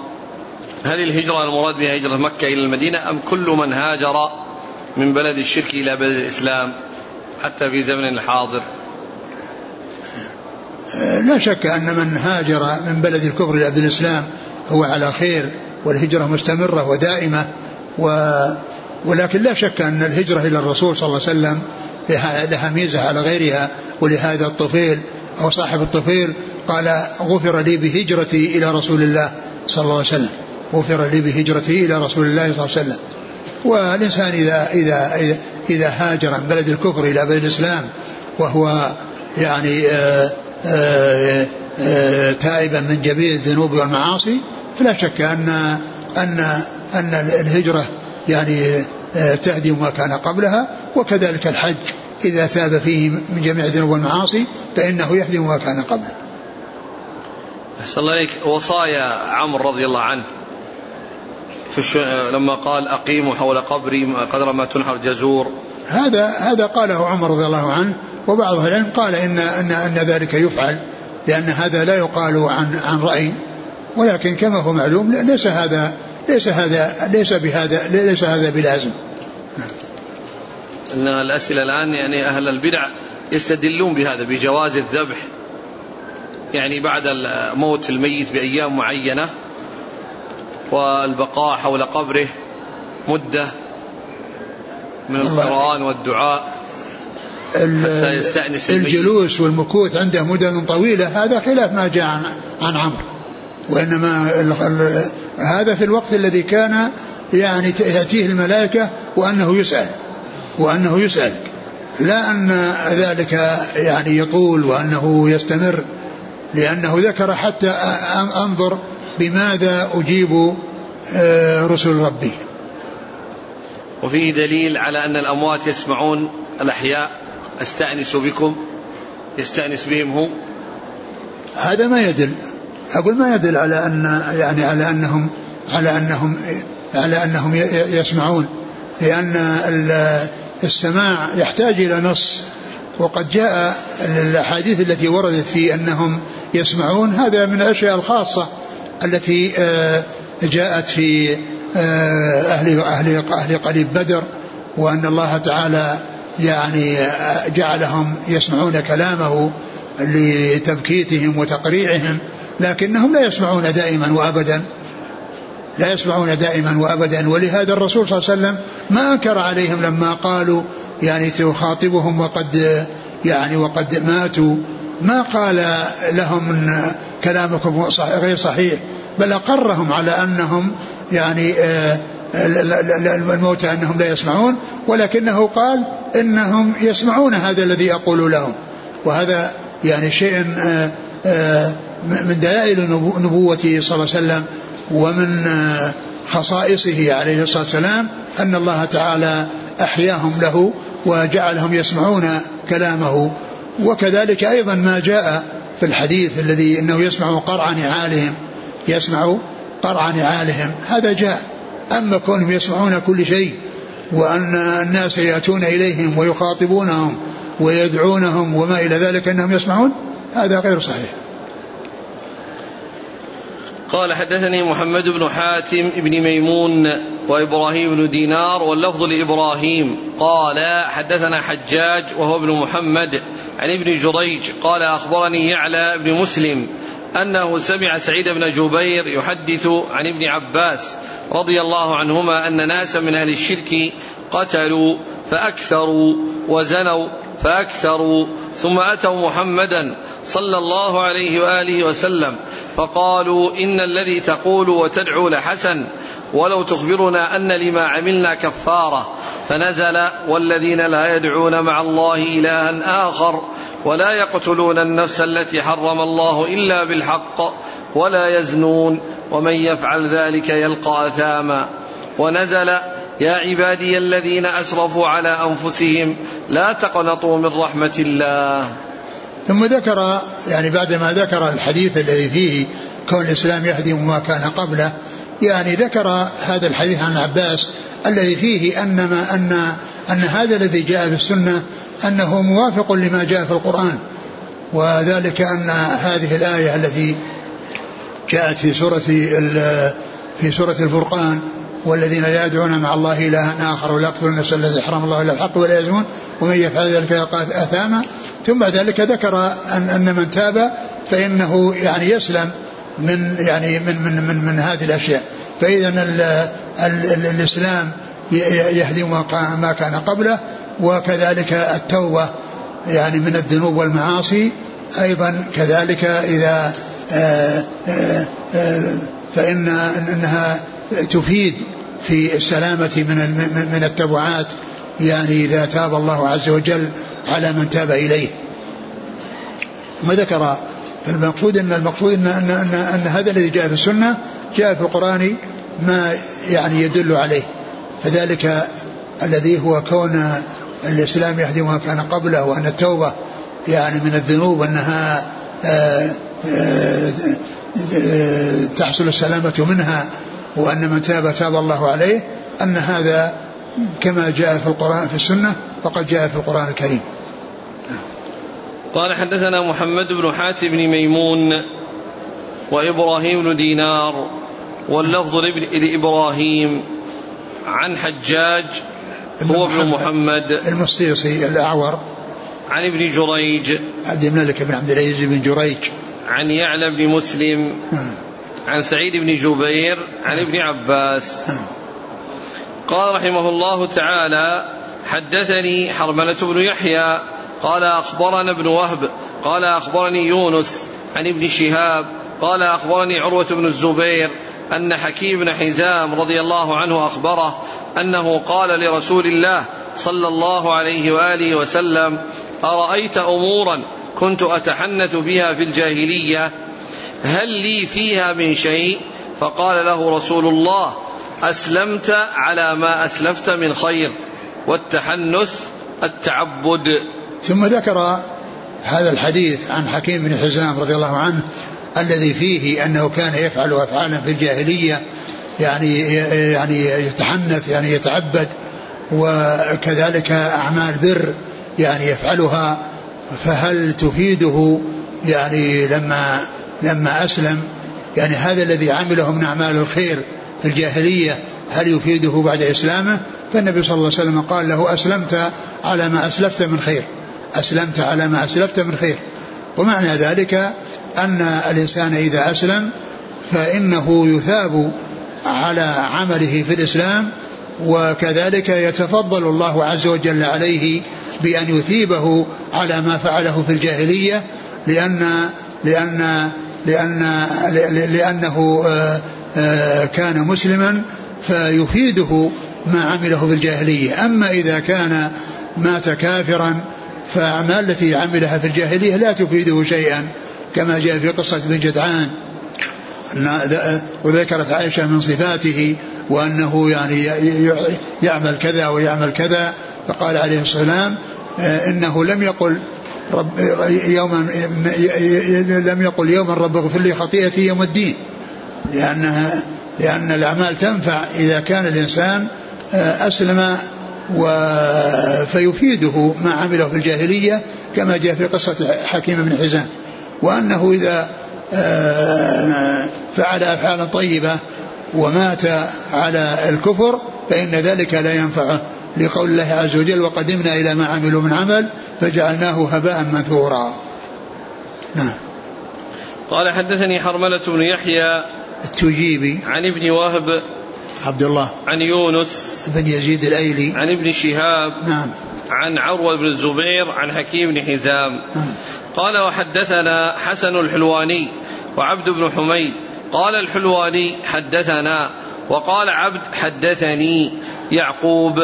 هل الهجرة المراد بها هجرة مكة إلى المدينة أم كل من هاجر من بلد الشرك إلى بلد الإسلام حتى في زمن الحاضر؟ لا شك أن من هاجر من بلد الكفر إلى بلد الإسلام هو على خير والهجرة مستمرة ودائمة و ولكن لا شك أن الهجرة إلى الرسول صلى الله عليه وسلم لها, لها ميزة على غيرها ولهذا الطفيل أو صاحب الطفيل قال غفر لي بهجرتي إلى رسول الله صلى الله عليه وسلم. غفر لي بهجرتي إلى رسول الله صلى الله عليه وسلم. والإنسان إذا إذا إذا, هاجر من بلد الكفر إلى بلد الإسلام وهو يعني آآ آآ آآ تائبا من جميع الذنوب والمعاصي فلا شك أن أن أن الهجرة يعني تهدم ما كان قبلها وكذلك الحج. إذا ثاب فيه من جميع الذنوب والمعاصي فإنه يهدم ما كان قبله أحسن الله عليك وصايا عمرو رضي الله عنه في الش... لما قال أقيموا حول قبري قدر ما تنحر جزور هذا هذا قاله عمر رضي الله عنه وبعض أهل العلم قال إن أن أن ذلك يفعل لأن هذا لا يقال عن عن رأي ولكن كما هو معلوم ليس هذا ليس هذا ليس بهذا ليس هذا بلازم. أن الأسئلة الآن يعني أهل البدع يستدلون بهذا بجواز الذبح. يعني بعد موت الميت بأيام معينة والبقاء حول قبره مدة من القرآن والدعاء حتى يستأنس الجلوس والمكوث عنده مدة طويلة هذا خلاف ما جاء عن, عن عمرو. وإنما هذا في الوقت الذي كان يعني تأتيه الملائكة وأنه يسأل. وأنه يسأل. لا أن ذلك يعني يطول وأنه يستمر لأنه ذكر حتى أنظر بماذا أجيب آه، رسل ربي. وفيه دليل على أن الأموات يسمعون الأحياء أستأنس بكم يستأنس بهم هو هذا ما يدل. أقول ما يدل على أن يعني على أنهم على أنهم على أنهم يسمعون لأن السماع يحتاج إلى نص وقد جاء الأحاديث التي وردت في أنهم يسمعون هذا من الأشياء الخاصة التي آه، جاءت في آه، أهل أهل أهل قليب بدر وأن الله تعالى يعني آه، جعلهم يسمعون كلامه لتبكيتهم وتقريعهم لكنهم لا يسمعون دائما وابدا. لا يسمعون دائما وأبدا. ولهذا الرسول صلى الله عليه وسلم ما أنكر عليهم لما قالوا يعني تخاطبهم وقد يعني وقد ماتوا. ما قال لهم إن كلامكم غير صحيح. بل أقرهم على أنهم يعني آه، الموتى أنهم لا يسمعون. ولكنه قال إنهم يسمعون هذا الذي أقول لهم. وهذا يعني شيء آه، آه، من دلائل نبوته صلى الله عليه وسلم. ومن خصائصه عليه الصلاة والسلام أن الله تعالى أحياهم له وجعلهم يسمعون كلامه. وكذلك أيضا ما جاء في الحديث الذي إنه يسمع قرع نعالهم يسمع قرع نعالهم. هذا جاء. أما كونهم يسمعون كل شيء وأن الناس يأتون إليهم ويخاطبونهم ويدعونهم وما إلى ذلك أنهم يسمعون هذا غير صحيح. قال حدثني محمد بن حاتم بن ميمون وإبراهيم بن دينار واللفظ لإبراهيم. قال حدثنا حجاج وهو ابن محمد عن ابن جريج. قال أخبرني يعلى بن مسلم أنه سمع سعيد بن جبير يحدث عن ابن عباس رضي الله عنهما أن ناسا من أهل الشرك قتلوا فأكثروا وزنوا فأكثروا ثم أتوا محمدا صلى الله عليه وآله وسلم. فقالوا إن الذي تقول وتدعو لحسن ولو تخبرنا أن لما عملنا كفارة فنزل والذين لا يدعون مع الله إلها آخر ولا يقتلون النفس التي حرم الله إلا بالحق ولا يزنون ومن يفعل ذلك يلقى أثاما ونزل يا عبادي الذين أسرفوا على أنفسهم لا تقنطوا من رحمة الله ثم ذكر يعني بعدما ذكر الحديث الذي فيه كون الإسلام يهدم ما كان قبله يعني ذكر هذا الحديث عن عباس الذي فيه أن ما أن أن هذا الذي جاء في السنة أنه موافق لما جاء في القرآن. وذلك أن هذه الآية التي جاءت في سورة في سورة الفرقان والذين لا يدعون مع الله إلها آخر ولا يقتلون النفس الذي حرم الله إلا الحق ولا يزنون ومن يفعل ذلك يلقى أثاما. ثم بعد ذلك ذكر أن, أن من تاب فإنه يعني يسلم من يعني من من من, من هذه الأشياء. فإذا الإسلام يهدم ما كان قبله وكذلك التوبة يعني من الذنوب والمعاصي. أيضا كذلك إذا آه، آه، آه، فإن أنها تفيد في السلامة من من التبعات. يعني إذا تاب الله عز وجل على من تاب إليه. ثم ذكر المقصود أن المقصود أن, أن, أن, أن هذا الذي جاء في السنة جاء في القرآن ما يعني يدل عليه. فذلك الذي هو كون الإسلام يهدي ما كان قبله وأن التوبة يعني من الذنوب أنها آآ آآ آآ تحصل السلامة منها وأن من تاب تاب الله عليه أن هذا كما جاء في القرآن في السنة فقد جاء في القرآن الكريم. قال حدثنا محمد بن حاتم بن ميمون وإبراهيم بن دينار واللفظ لإبراهيم عن حجاج هو ابن محمد المصيصي الأعور. عن ابن جريج. عبد الملك بن عبد العزيز بن جريج. عن يعلى بن مسلم. نعم. عن سعيد بن جبير. عن ابن عباس. قال رحمه الله تعالى حدثني حرملة بن يحيى قال أخبرنا ابن وهب قال أخبرني يونس عن ابن شهاب قال أخبرني عروة بن الزبير أن حكيم بن حزام رضي الله عنه أخبره أنه قال لرسول الله صلى الله عليه وآله وسلم أرأيت أمورا كنت أتحنث بها في الجاهلية هل لي فيها من شيء؟ فقال له رسول الله أسلمت على ما أسلفت من خير والتحنث التعبد. ثم ذكر هذا الحديث عن حكيم بن حزام رضي الله عنه الذي فيه أنه كان يفعل أفعالا في الجاهلية يعني يعني يتحنث يعني يتعبد وكذلك أعمال بر يعني يفعلها فهل تفيده؟ يعني لما لما أسلم يعني هذا الذي عمله من أعمال الخير في الجاهلية هل يفيده بعد إسلامه؟ فالنبي صلى الله عليه وسلم قال له أسلمت على ما أسلفت من خير. أسلمت على ما أسلفت من خير. ومعنى ذلك أن الإنسان إذا أسلم فإنه يثاب على عمله في الإسلام وكذلك يتفضل الله عز وجل عليه بأن يثيبه على ما فعله في الجاهلية لأن لأن لأن لأنه آه، كان مسلما فيفيده ما عمله في الجاهلية أما إذا كان مات كافرا فأعمال التي عملها في الجاهلية لا تفيده شيئا كما جاء في قصة ابن جدعان. وذكرت عائشة من صفاته وأنه يعني يعمل كذا ويعمل كذا فقال عليه الصلاة والسلام آه، إنه لم يقل رب يوما لم يقل يوما رب اغفر لي خطيئتي يوم الدين. لأنها لأن الأعمال تنفع إذا كان الإنسان آه، أسلم و فيفيده ما عمله في الجاهلية كما جاء في قصة حكيم بن حزام. وأنه إذا آه، فعل أفعالا طيبة ومات على الكفر فإن ذلك لا ينفعه. لقول الله عز وجل وقدمنا إلى ما عملوا من عمل فجعلناه هباء منثورا. نعم. قال حدثني حرملة بن يحيى التجيبي عن ابن وهب عبد الله. عن يونس بن يزيد الأيلي. عن ابن شهاب نعم. عن عروة بن الزبير عن حكيم بن حزام. نعم. قال وحدثنا حسن الحلواني وعبد بن حميد. قال الحلواني حدثنا. وقال عبد حدثني يعقوب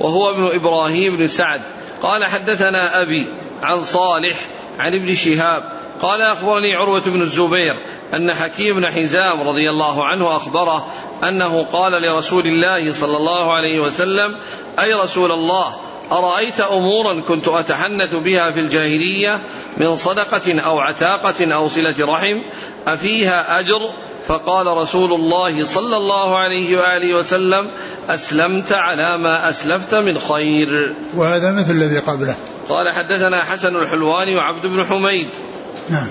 وهو ابن إبراهيم بن سعد. قال حدثنا أبي عن صالح عن ابن شهاب. قال أخبرني عروة بن الزبير أن حكيم بن حزام رضي الله عنه أخبره أنه قال لرسول الله صلى الله عليه وسلم أي رسول الله أرأيت أمورا كنت أتحنث بها في الجاهلية من صدقة أو عتاقة أو صلة رحم أفيها أجر فقال رسول الله صلى الله عليه وآله وسلم أسلمت على ما أسلفت من خير. وهذا مثل الذي قبله. قال حدثنا حسن الحلواني وعبد بن حميد. نعم.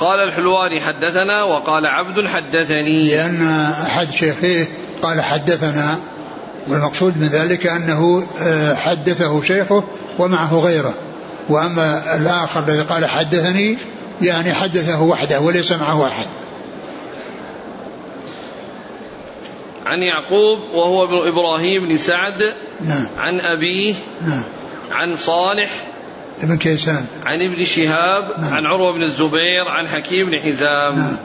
قال الحلواني حدثنا وقال عبد حدثني. لأن أحد شيخيه قال حدثنا والمقصود من ذلك أنه آه، حدثه شيخه ومعه غيره. وأما الآخر الذي قال حدثني يعني حدثه وحده وليس معه أحد. عن يعقوب وهو ابن إبراهيم بن سعد نعم عن أبيه نعم عن صالح ابن كيسان. عن ابن شهاب نعم. عن عروة بن الزبير عن حكيم بن حزام. نعم.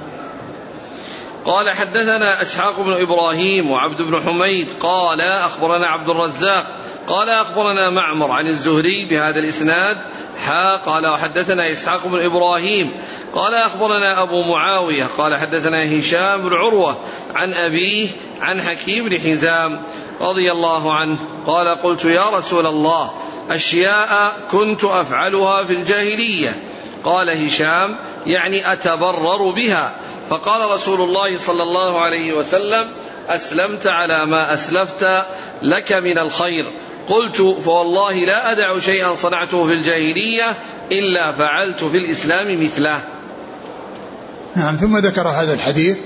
قال حدثنا إسحاق بن إبراهيم وعبد بن حميد. قال أخبرنا عبد الرزاق. قال أخبرنا معمر عن الزهري بهذا الإسناد. حا قال وحدثنا إسحاق بن إبراهيم. قال أخبرنا أبو معاوية. قال حدثنا هشام بن عروة عن أبيه عن حكيم بن حزام. رضي الله عنه. قال قلت يا رسول الله أشياء كنت أفعلها في الجاهلية. قال هشام يعني أتبرر بها. فقال رسول الله صلى الله عليه وسلم أسلمت على ما أسلفت لك من الخير. قلت فوالله لا أدع شيئا صنعته في الجاهلية إلا فعلت في الإسلام مثله. نعم ثم ذكر هذا الحديث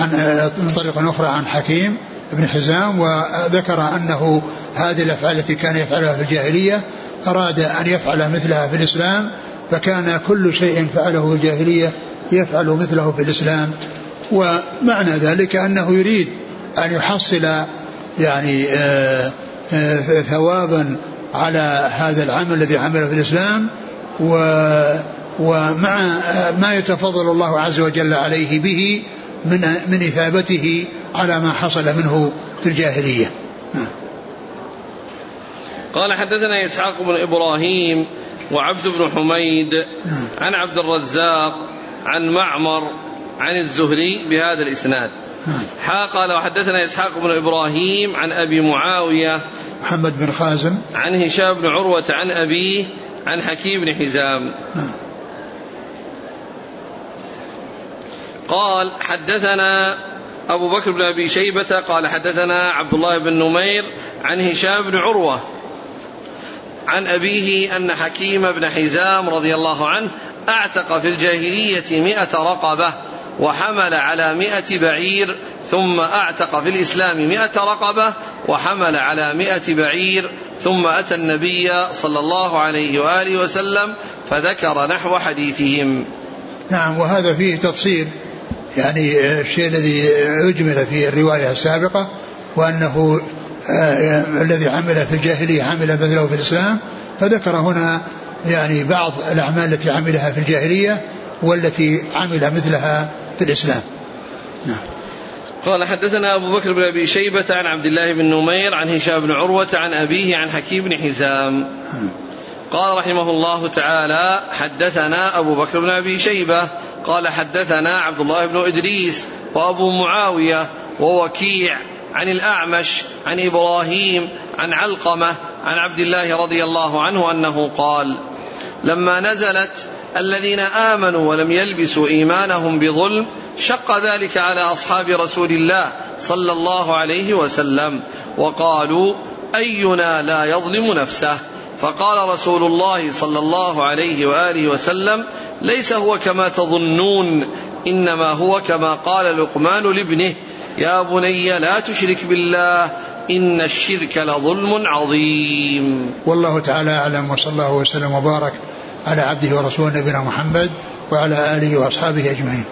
عن من طريق أخرى عن حكيم بن حزام وذكر أنه هذه الأفعال التي كان يفعلها في الجاهلية أراد أن يفعل مثلها في الإسلام فكان كل شيء فعله في الجاهلية يفعل مثله في الإسلام. ومعنى ذلك أنه يريد أن يحصل يعني آه، آه، ثوابا على هذا العمل الذي عمله في الإسلام. و ومع ما يتفضل الله عز وجل عليه به من من إثابته على ما حصل منه في الجاهلية نعم. قال حدثنا إسحاق بن إبراهيم وعبد بن حميد نعم. عن عبد الرزاق عن معمر عن الزهري بهذا الإسناد نعم. حا قال وحدثنا إسحاق بن إبراهيم عن أبي معاوية محمد بن خازم عن هشام بن عروة عن أبيه عن حكيم بن حزام نعم. قال حدثنا أبو بكر بن أبي شيبة قال حدثنا عبد الله بن نمير عن هشام بن عروة عن أبيه أن حكيم بن حزام رضي الله عنه أعتق في الجاهلية مئة رقبة وحمل على مئة بعير ثم أعتق في الإسلام مئة رقبة وحمل على مئة بعير ثم أتى النبي صلى الله عليه وآله وسلم فذكر نحو حديثهم. نعم وهذا فيه تفصيل. يعني الشيء الذي أجمل في الرواية السابقة وأنه آه، الذي عمل في الجاهلية عمل مثله في الإسلام. فذكر هنا يعني بعض الأعمال التي عملها في الجاهلية والتي عمل مثلها في الإسلام. نعم. قال حدثنا أبو بكر بن أبي شيبة عن عبد الله بن نمير عن هشام بن عروة عن أبيه عن حكيم بن حزام. قال رحمه الله تعالى حدثنا أبو بكر بن أبي شيبة قال حدثنا عبد الله بن إدريس وأبو معاوية ووكيع عن الأعمش عن إبراهيم عن علقمة عن عبد الله رضي الله عنه أنه قال لما نزلت الذين آمنوا ولم يلبسوا إيمانهم بظلم شق ذلك على أصحاب رسول الله صلى الله عليه وسلم وقالوا أينا لا يظلم نفسه؟ فقال رسول الله صلى الله عليه وآله وسلم ليس هو كما تظنون إنما هو كما قال لقمان لابنه يا بني لا تشرك بالله إن الشرك لظلم عظيم. والله تعالى أعلم وصلى الله وسلم وبارك على عبده ورسوله نبينا محمد وعلى آله وأصحابه أجمعين.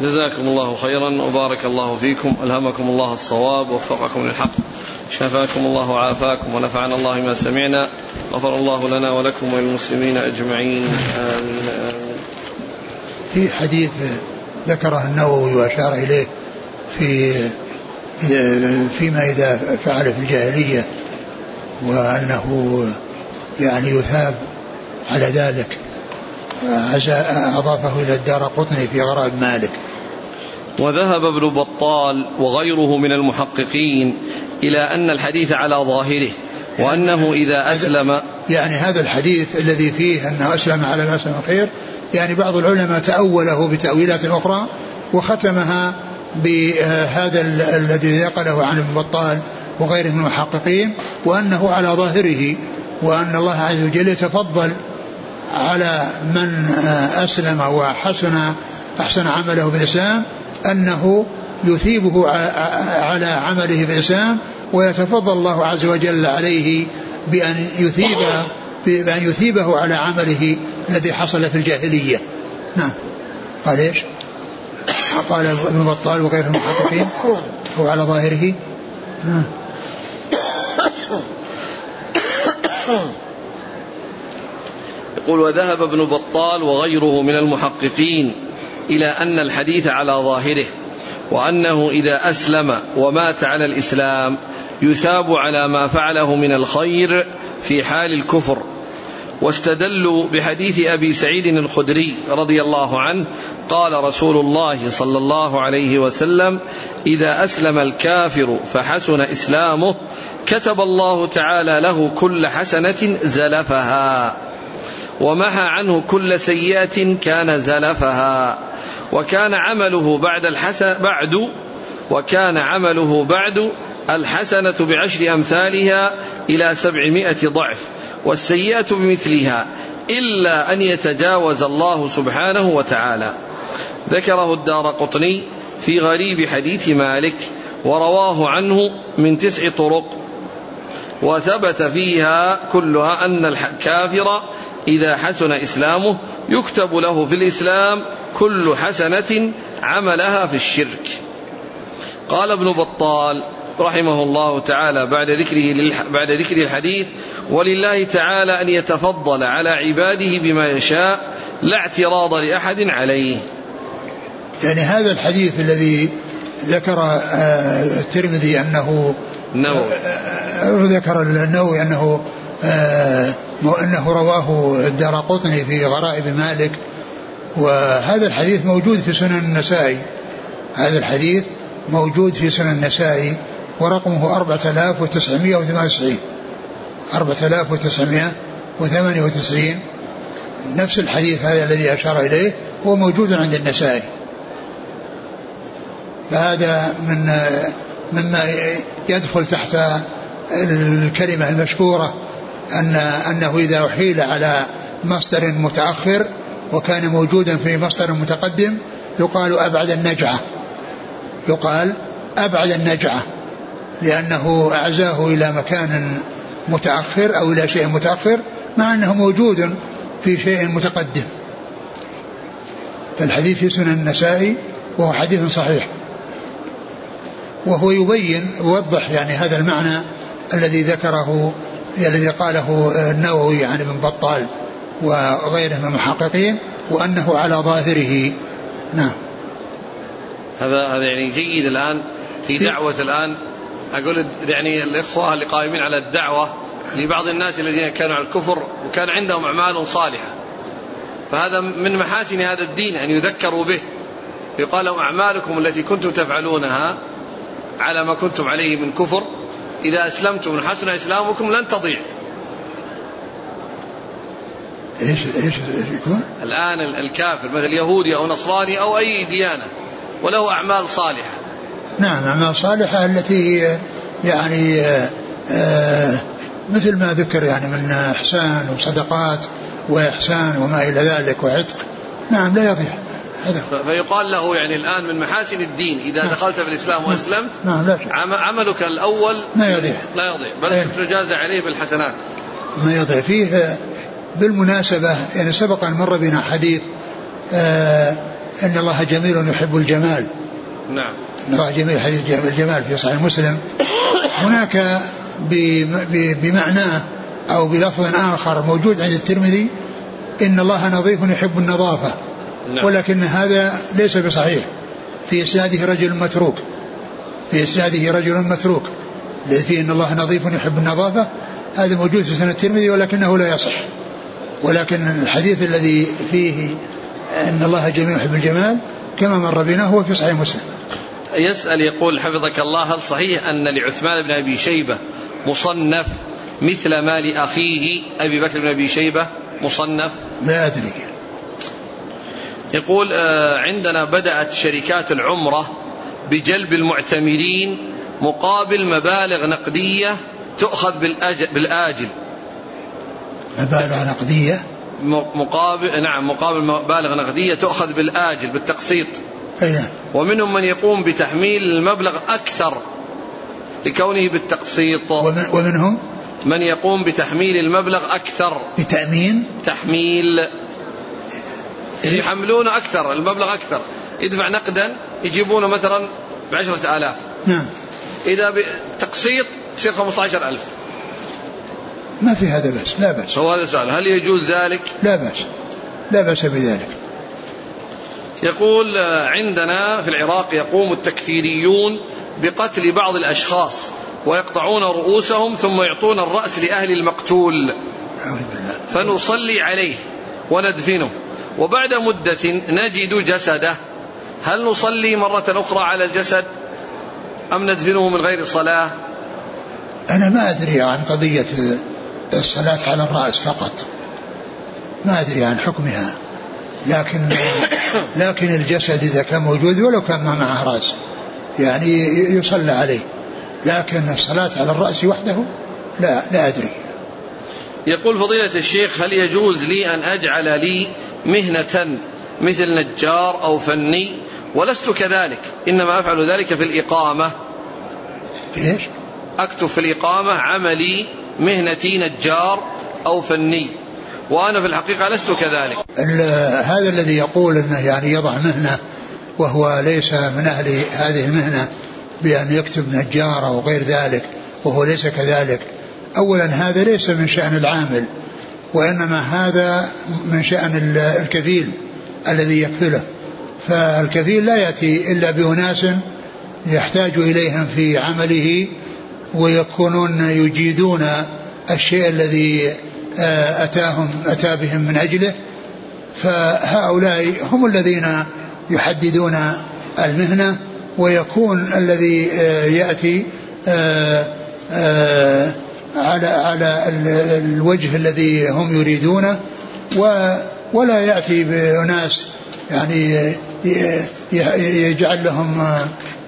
جزاكم الله خيرا وبارك الله فيكم. ألهمكم الله الصواب ووفقكم للحق. شفاكم الله وعافاكم ونفعنا الله ما سمعنا. غفر الله لنا ولكم وللمسلمين أجمعين. آمين آمين. في حديث ذكره النووي وأشار إليه في فيما إذا فعل في الجاهلية وأنه يعني يثاب على ذلك. أضافه إلى الدار قطني في غرائب مالك. وذهب ابن بطال وغيره من المحققين إلى أن الحديث على ظاهره وأنه إذا أسلم يعني هذا الحديث الذي فيه أنه أسلم على ما أسلم الخير يعني بعض العلماء تأوله بتأويلات أخرى وختمها بهذا الذي نقله عن ابن بطال وغيره من المحققين وأنه على ظاهره وأن الله عز وجل يتفضل على من أسلم وحسن أحسن عمله بالإسلام أنه يثيبه على عمله في الإسلام ويتفضل الله عز وجل عليه بأن يثيب بأن يثيبه على عمله الذي حصل في الجاهلية. نعم. قال إيش؟ قال ابن بطال وغيره المحققين. هو على ظاهره. نعم. يقول وذهب ابن بطال وغيره من المحققين إلى أن الحديث على ظاهره وأنه إذا أسلم ومات على الإسلام يثاب على ما فعله من الخير في حال الكفر. واستدلوا بحديث أبي سعيد الخدري رضي الله عنه قال رسول الله صلى الله عليه وسلم إذا أسلم الكافر فحسن إسلامه كتب الله تعالى له كل حسنة زلفها. ومحى عنه كل سيئة كان زلفها وكان عمله بعد الحسن بعد وكان عمله بعد الحسنة بعشر أمثالها إلى سبعمائة ضعف والسيئة بمثلها إلا أن يتجاوز الله سبحانه وتعالى. ذكره الدار قطني في غريب حديث مالك ورواه عنه من تسع طرق وثبت فيها كلها أن الكافر إذا حسن إسلامه يكتب له في الإسلام كل حسنة عملها في الشرك قال ابن بطال رحمه الله تعالى بعد ذكره بعد ذكر الحديث ولله تعالى أن يتفضل على عباده بما يشاء لا اعتراض لأحد عليه. يعني هذا الحديث الذي ذكر آه، الترمذي أنه النووي آه، ذكر النووي أنه انه رواه الدار قطني في غرائب مالك. وهذا الحديث موجود في سنن النسائي. هذا الحديث موجود في سنن النسائي ورقمه 4998 4998 نفس الحديث هذا الذي أشار إليه هو موجود عند النسائي. فهذا من مما يدخل تحت الكلمة المشهورة أن أنه إذا أحيل على مصدر متأخر وكان موجودا في مصدر متقدم يقال أبعد النجعة. يقال أبعد النجعة لأنه أعزاه إلى مكان متأخر أو إلى شيء متأخر مع أنه موجود في شيء متقدم. فالحديث في سنن النسائي وهو حديث صحيح. وهو يبين يوضح يعني هذا المعنى الذي ذكره الذي قاله النووي عن ابن بطال وغيره من المحققين وأنه على ظاهره. نعم. هذا هذا يعني جيد الآن في دعوة الآن. أقول يعني الإخوة اللي قائمين على الدعوة لبعض الناس الذين كانوا على الكفر وكان عندهم أعمال صالحة. فهذا من محاسن هذا الدين أن يذكروا به. يقال لهم أعمالكم التي كنتم تفعلونها على ما كنتم عليه من كفر. إذا أسلمتم حسن إسلامكم لن تضيع. إيش إيش يكون؟ الآن الكافر مثل يهودي أو نصراني أو أي ديانة وله أعمال صالحة. نعم أعمال صالحة التي يعني آه، آه، مثل ما ذكر يعني من إحسان وصدقات وإحسان وما إلى ذلك وعتق. نعم لا يضيع. فيقال له يعني الآن من محاسن الدين إذا نعم. دخلت في الإسلام وأسلمت نعم لا عملك الأول لا يضيع. لا يضيع بل إيه. تجازى عليه بالحسنات. ما يضيع. فيه بالمناسبة يعني سبق أن مر بنا حديث آه أن الله جميل يحب الجمال. نعم. أن الله جميل حديث الجمال في صحيح مسلم. هناك بمعناه أو بلفظ آخر موجود عند الترمذي إن الله نظيف يحب النظافة. نعم. ولكن هذا ليس بصحيح. في إسناده رجل متروك. في إسناده رجل متروك. فيه أن الله نظيف يحب النظافة. هذا موجود في سنة الترمذي ولكنه لا يصح. ولكن الحديث الذي فيه أن الله جميل يحب الجمال كما مر بنا هو في صحيح مسلم. يسأل يقول حفظك الله هل صحيح أن لعثمان بن أبي شيبة مصنف مثل ما لأخيه أبي بكر بن أبي شيبة؟ مصنف؟ لا أدري. يقول آه، عندنا بدأت شركات العمرة بجلب المعتمرين مقابل مبالغ نقدية تؤخذ بالآجل. مبالغ نقدية؟ مقابل نعم مقابل مبالغ نقدية تؤخذ بالآجل بالتقسيط. أيه. ومنهم من يقوم بتحميل المبلغ أكثر لكونه بالتقسيط. ومن ومنهم؟ من يقوم بتحميل المبلغ أكثر. بتأمين؟ تحميل. يحملونه أكثر المبلغ أكثر. يدفع نقدا يجيبونه مثلا بعشرة آلاف. نعم. إذا بتقسيط يصير خمسة ألف. ما في هذا بس لا بأس. هو هذا سؤال هل يجوز ذلك؟ لا بأس. لا بأس بذلك. يقول عندنا في العراق يقوم التكفيريون بقتل بعض الأشخاص. ويقطعون رؤوسهم ثم يعطون الرأس لأهل المقتول. فنصلي عليه وندفنه. وبعد مدة نجد جسده. هل نصلي مرة أخرى على الجسد أم ندفنه من غير صلاة؟ أنا ما أدري عن قضية الصلاة على الرأس فقط. ما أدري عن حكمها. لكن لكن الجسد إذا كان موجود ولو كان معه رأس يعني يصلى عليه. لكن الصلاة على الرأس وحده لا لا أدري. يقول فضيلة الشيخ هل يجوز لي أن أجعل لي مهنة مثل نجار أو فني؟ ولست كذلك إنما أفعل ذلك في الإقامة. في إيش؟ أكتب في الإقامة عملي مهنتي نجار أو فني وأنا في الحقيقة لست كذلك. هذا الذي يقول أنه يعني يضع مهنة وهو ليس من أهل هذه المهنة بأن يكتب نجار أو غير ذلك وهو ليس كذلك. أولا هذا ليس من شأن العامل وإنما هذا من شأن الكفيل الذي يكفله. فالكفيل لا يأتي إلا بأناس يحتاج إليهم في عمله ويكونون يجيدون الشيء الذي آه، أتاهم أتى بهم من أجله. فهؤلاء هم الذين يحددون المهنة ويكون الذي آه، يأتي آه، على على الوجه الذي هم يريدونه ولا يأتي بأناس يعني يجعل لهم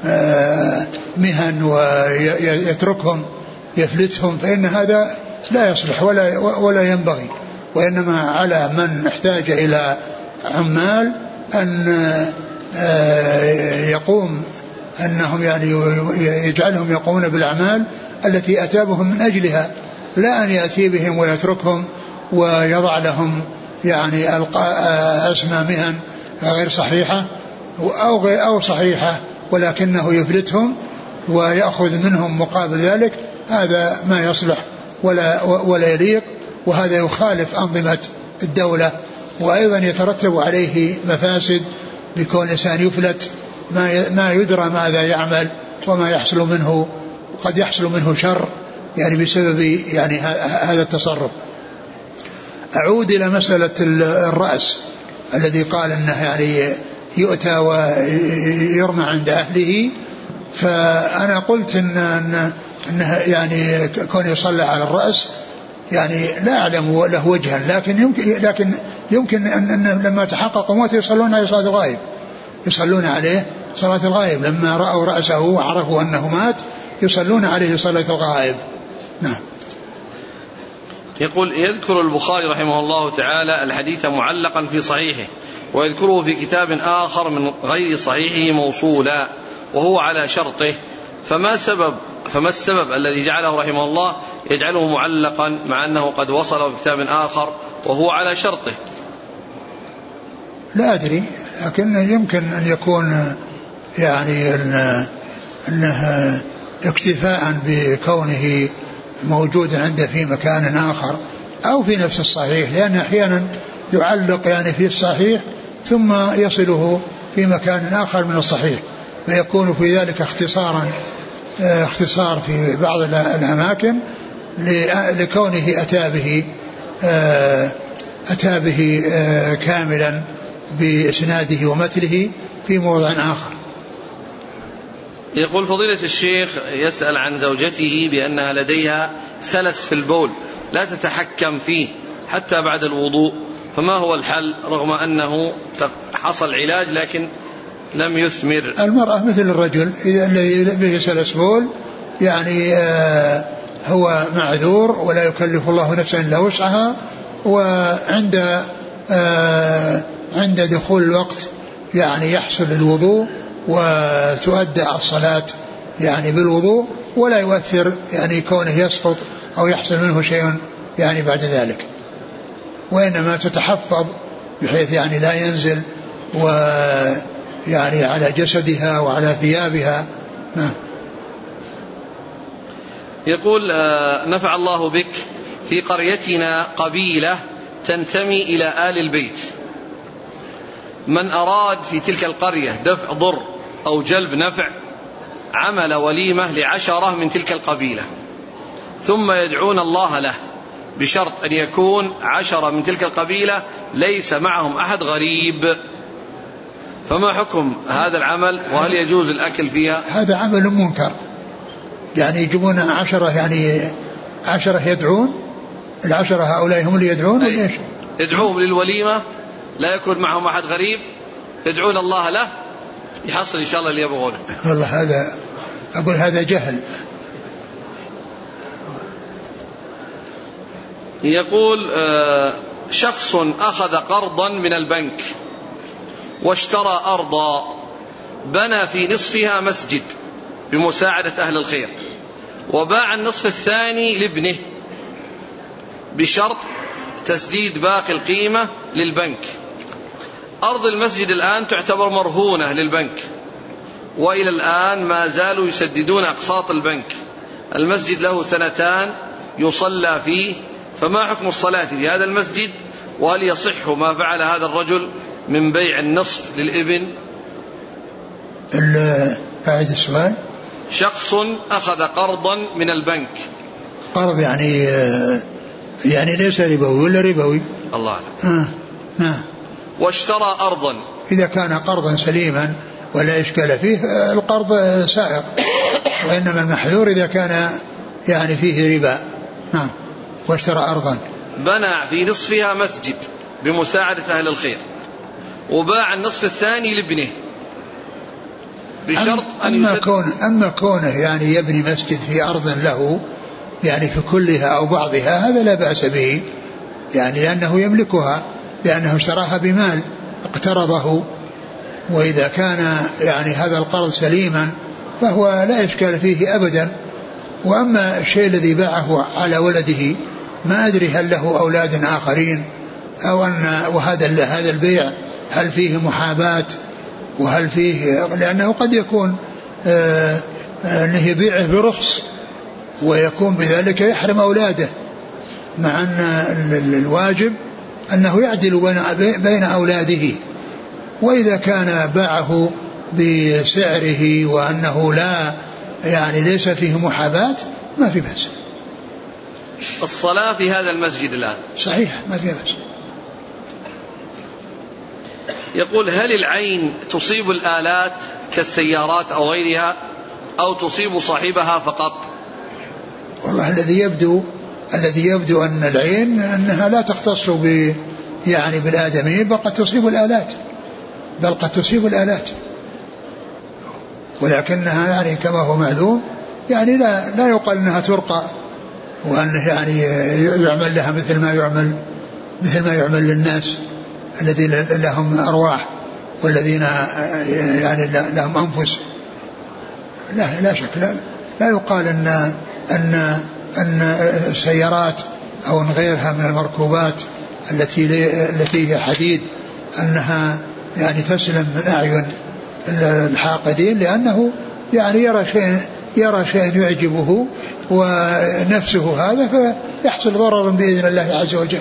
آه، مهن ويتركهم يفلتهم فإن هذا لا يصلح ولا ولا ينبغي. وإنما على من احتاج إلى عمال أن آه، يقوم أنهم يعني يجعلهم يقومون بالأعمال التي أتى بهم من أجلها لا أن يأتي بهم ويتركهم ويضع لهم يعني آه، أسمى مهن غير صحيحة أو غير أو صحيحة ولكنه يفلتهم ويأخذ منهم مقابل ذلك. هذا ما يصلح ولا ولا يليق وهذا يخالف أنظمة الدولة. وأيضا يترتب عليه مفاسد بكون الإنسان يفلت ما ما يدرى ماذا يعمل وما يحصل منه. قد يحصل منه شر يعني بسبب يعني هذا التصرف. أعود إلى مسألة الرأس الذي قال أنه يعني يؤتى ويرمى عند أهله. فأنا قلت إن, إن أنه يعني كون يصلى على الرأس يعني لا أعلم له وجها لكن يمكن لكن يمكن أن, لما تحقق موته يصلون عليه صلاة الغائب. يصلون عليه صلاة الغائب. لما رأوا رأسه وعرفوا أنه مات يصلون عليه صلاة الغائب. نعم. يقول يذكر البخاري رحمه الله تعالى الحديث معلقا في صحيحه ويذكره في كتاب آخر من غير صحيحه موصولا وهو على شرطه. فما سبب فما السبب الذي جعله رحمه الله يجعله معلقا مع أنه قد وصل في كتاب آخر وهو على شرطه؟ لا أدري. لكن يمكن أن يكون يعني أنه اكتفاء بكونه موجودا عنده في مكان آخر أو في نفس الصحيح لأن أحيانا يعلق يعني في الصحيح ثم يصله في مكان آخر من الصحيح فيكون في ذلك اختصارا آه، اختصار في بعض الأماكن لكونه أتى به آه، أتى به آه، كاملا. بإسناده ومثله في موضع آخر. يقول فضيلة الشيخ يسأل عن زوجته بأنها لديها سلس في البول لا تتحكم فيه حتى بعد الوضوء فما هو الحل رغم أنه حصل علاج لكن لم يثمر؟ المرأة مثل الرجل الذي به سلس بول يعني آه هو معذور ولا يكلف الله نفسا إلا وسعها وعند آه عند دخول الوقت يعني يحصل الوضوء وتؤدى الصلاة يعني بالوضوء ولا يؤثر يعني كونه يسقط أو يحصل منه شيء يعني بعد ذلك. وإنما تتحفظ بحيث يعني لا ينزل و يعني على جسدها وعلى ثيابها. نعم. يقول آه، نفع الله بك في قريتنا قبيلة تنتمي إلى آل البيت. من أراد في تلك القرية دفع ضر أو جلب نفع عمل وليمة لعشرة من تلك القبيلة. ثم يدعون الله له بشرط أن يكون عشرة من تلك القبيلة ليس معهم أحد غريب. فما حكم هذا العمل؟ وهل يجوز الأكل فيها؟ هذا عمل منكر. يعني يجيبون عشرة يعني عشرة يدعون العشرة هؤلاء هم اللي يدعون ولا إيش؟ يدعوهم للوليمة لا يكون معهم أحد غريب يدعون الله له يحصل إن شاء الله اللي يبغونه. والله هذا أقول هذا جهل. يقول آه، شخص أخذ قرضا من البنك واشترى أرضا بنى في نصفها مسجد بمساعدة أهل الخير وباع النصف الثاني لابنه بشرط تسديد باقي القيمة للبنك. أرض المسجد الآن تعتبر مرهونة للبنك. وإلى الآن ما زالوا يسددون أقساط البنك. المسجد له سنتان يصلى فيه فما حكم الصلاة في هذا المسجد؟ وهل يصح ما فعل هذا الرجل من بيع النصف للإبن. أعد السؤال. شخص أخذ قرضا من البنك. قرض يعني يعني ليس ربوي ولا ربوي؟ الله أعلم. آه. نعم واشترى أرضا. إذا كان قرضا سليما ولا إشكال فيه القرض سائق. وإنما المحذور إذا كان يعني فيه ربا. نعم. واشترى أرضا. بنى في نصفها مسجد بمساعدة أهل الخير. وباع النصف الثاني لابنه. بشرط أن أما كون أما كونه يعني يبني مسجد في أرض له يعني في كلها أو بعضها هذا لا بأس به يعني لأنه يملكها. لأنه اشتراها بمال اقترضه وإذا كان يعني هذا القرض سليما فهو لا إشكال فيه أبدا. وأما الشيء الذي باعه على ولده ما أدري هل له أولاد آخرين أو أن وهذا هذا البيع هل فيه محاباة وهل فيه لأنه قد يكون آه، آه، أنه يبيعه برخص ويكون بذلك يحرم أولاده مع أن الواجب أنه يعدل بين أولاده وإذا كان باعه بسعره وأنه لا يعني ليس فيه محاباة ما في بأس. الصلاة في هذا المسجد الآن. صحيح ما في بأس. يقول هل العين تصيب الآلات كالسيارات أو غيرها أو تصيب صاحبها فقط؟ والله الذي يبدو الذي يبدو أن العين أنها لا تختص ب يعني بالآدميين بل قد تصيب الآلات. بل قد تصيب الآلات. ولكنها يعني كما هو معلوم يعني لا لا يقال إنها ترقى وانه يعني يعمل لها مثل ما يعمل مثل ما يعمل للناس الذين لهم أرواح والذين يعني لهم أنفس. لا لا شك لا, لا يقال أن أن أن السيارات أو أن غيرها من المركوبات التي التي هي حديد أنها يعني تسلم من أعين الحاقدين لأنه يعني يرى شيء يرى شيء يعجبه ونفسه هذا فيحصل ضرر بإذن الله عز وجل.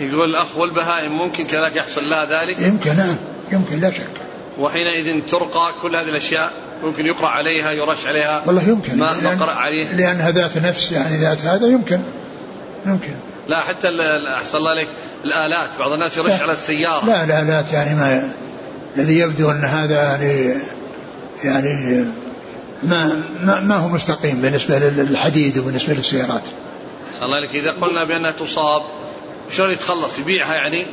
يقول الأخ والبهائم ممكن كذلك يحصل لها ذلك؟ يمكن نعم. يمكن لا شك. وحينئذ ترقى كل هذه الأشياء ممكن يقرأ عليها يرش عليها. والله يمكن. ما لأن قرأ عليه. لأنها ذات نفس يعني ذات هذا يمكن. يمكن. لا حتى أحسن الله عليك الآلات بعض الناس يرش على السيارة. لا الآلات يعني ما الذي يبدو أن هذا يعني يعني ما ما, ما هو مستقيم بالنسبة للحديد وبالنسبة للسيارات. صلى الله عليك. إذا قلنا بأنها تصاب شلون يتخلص؟ يبيعها يعني؟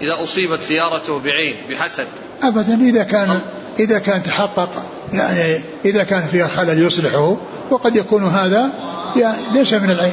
إذا أصيبت سيارته بعين بحسد. أبدا إذا كان إذا كان تحقق يعني إذا كان فيها خلل يصلحه وقد يكون هذا يعني ليس من العين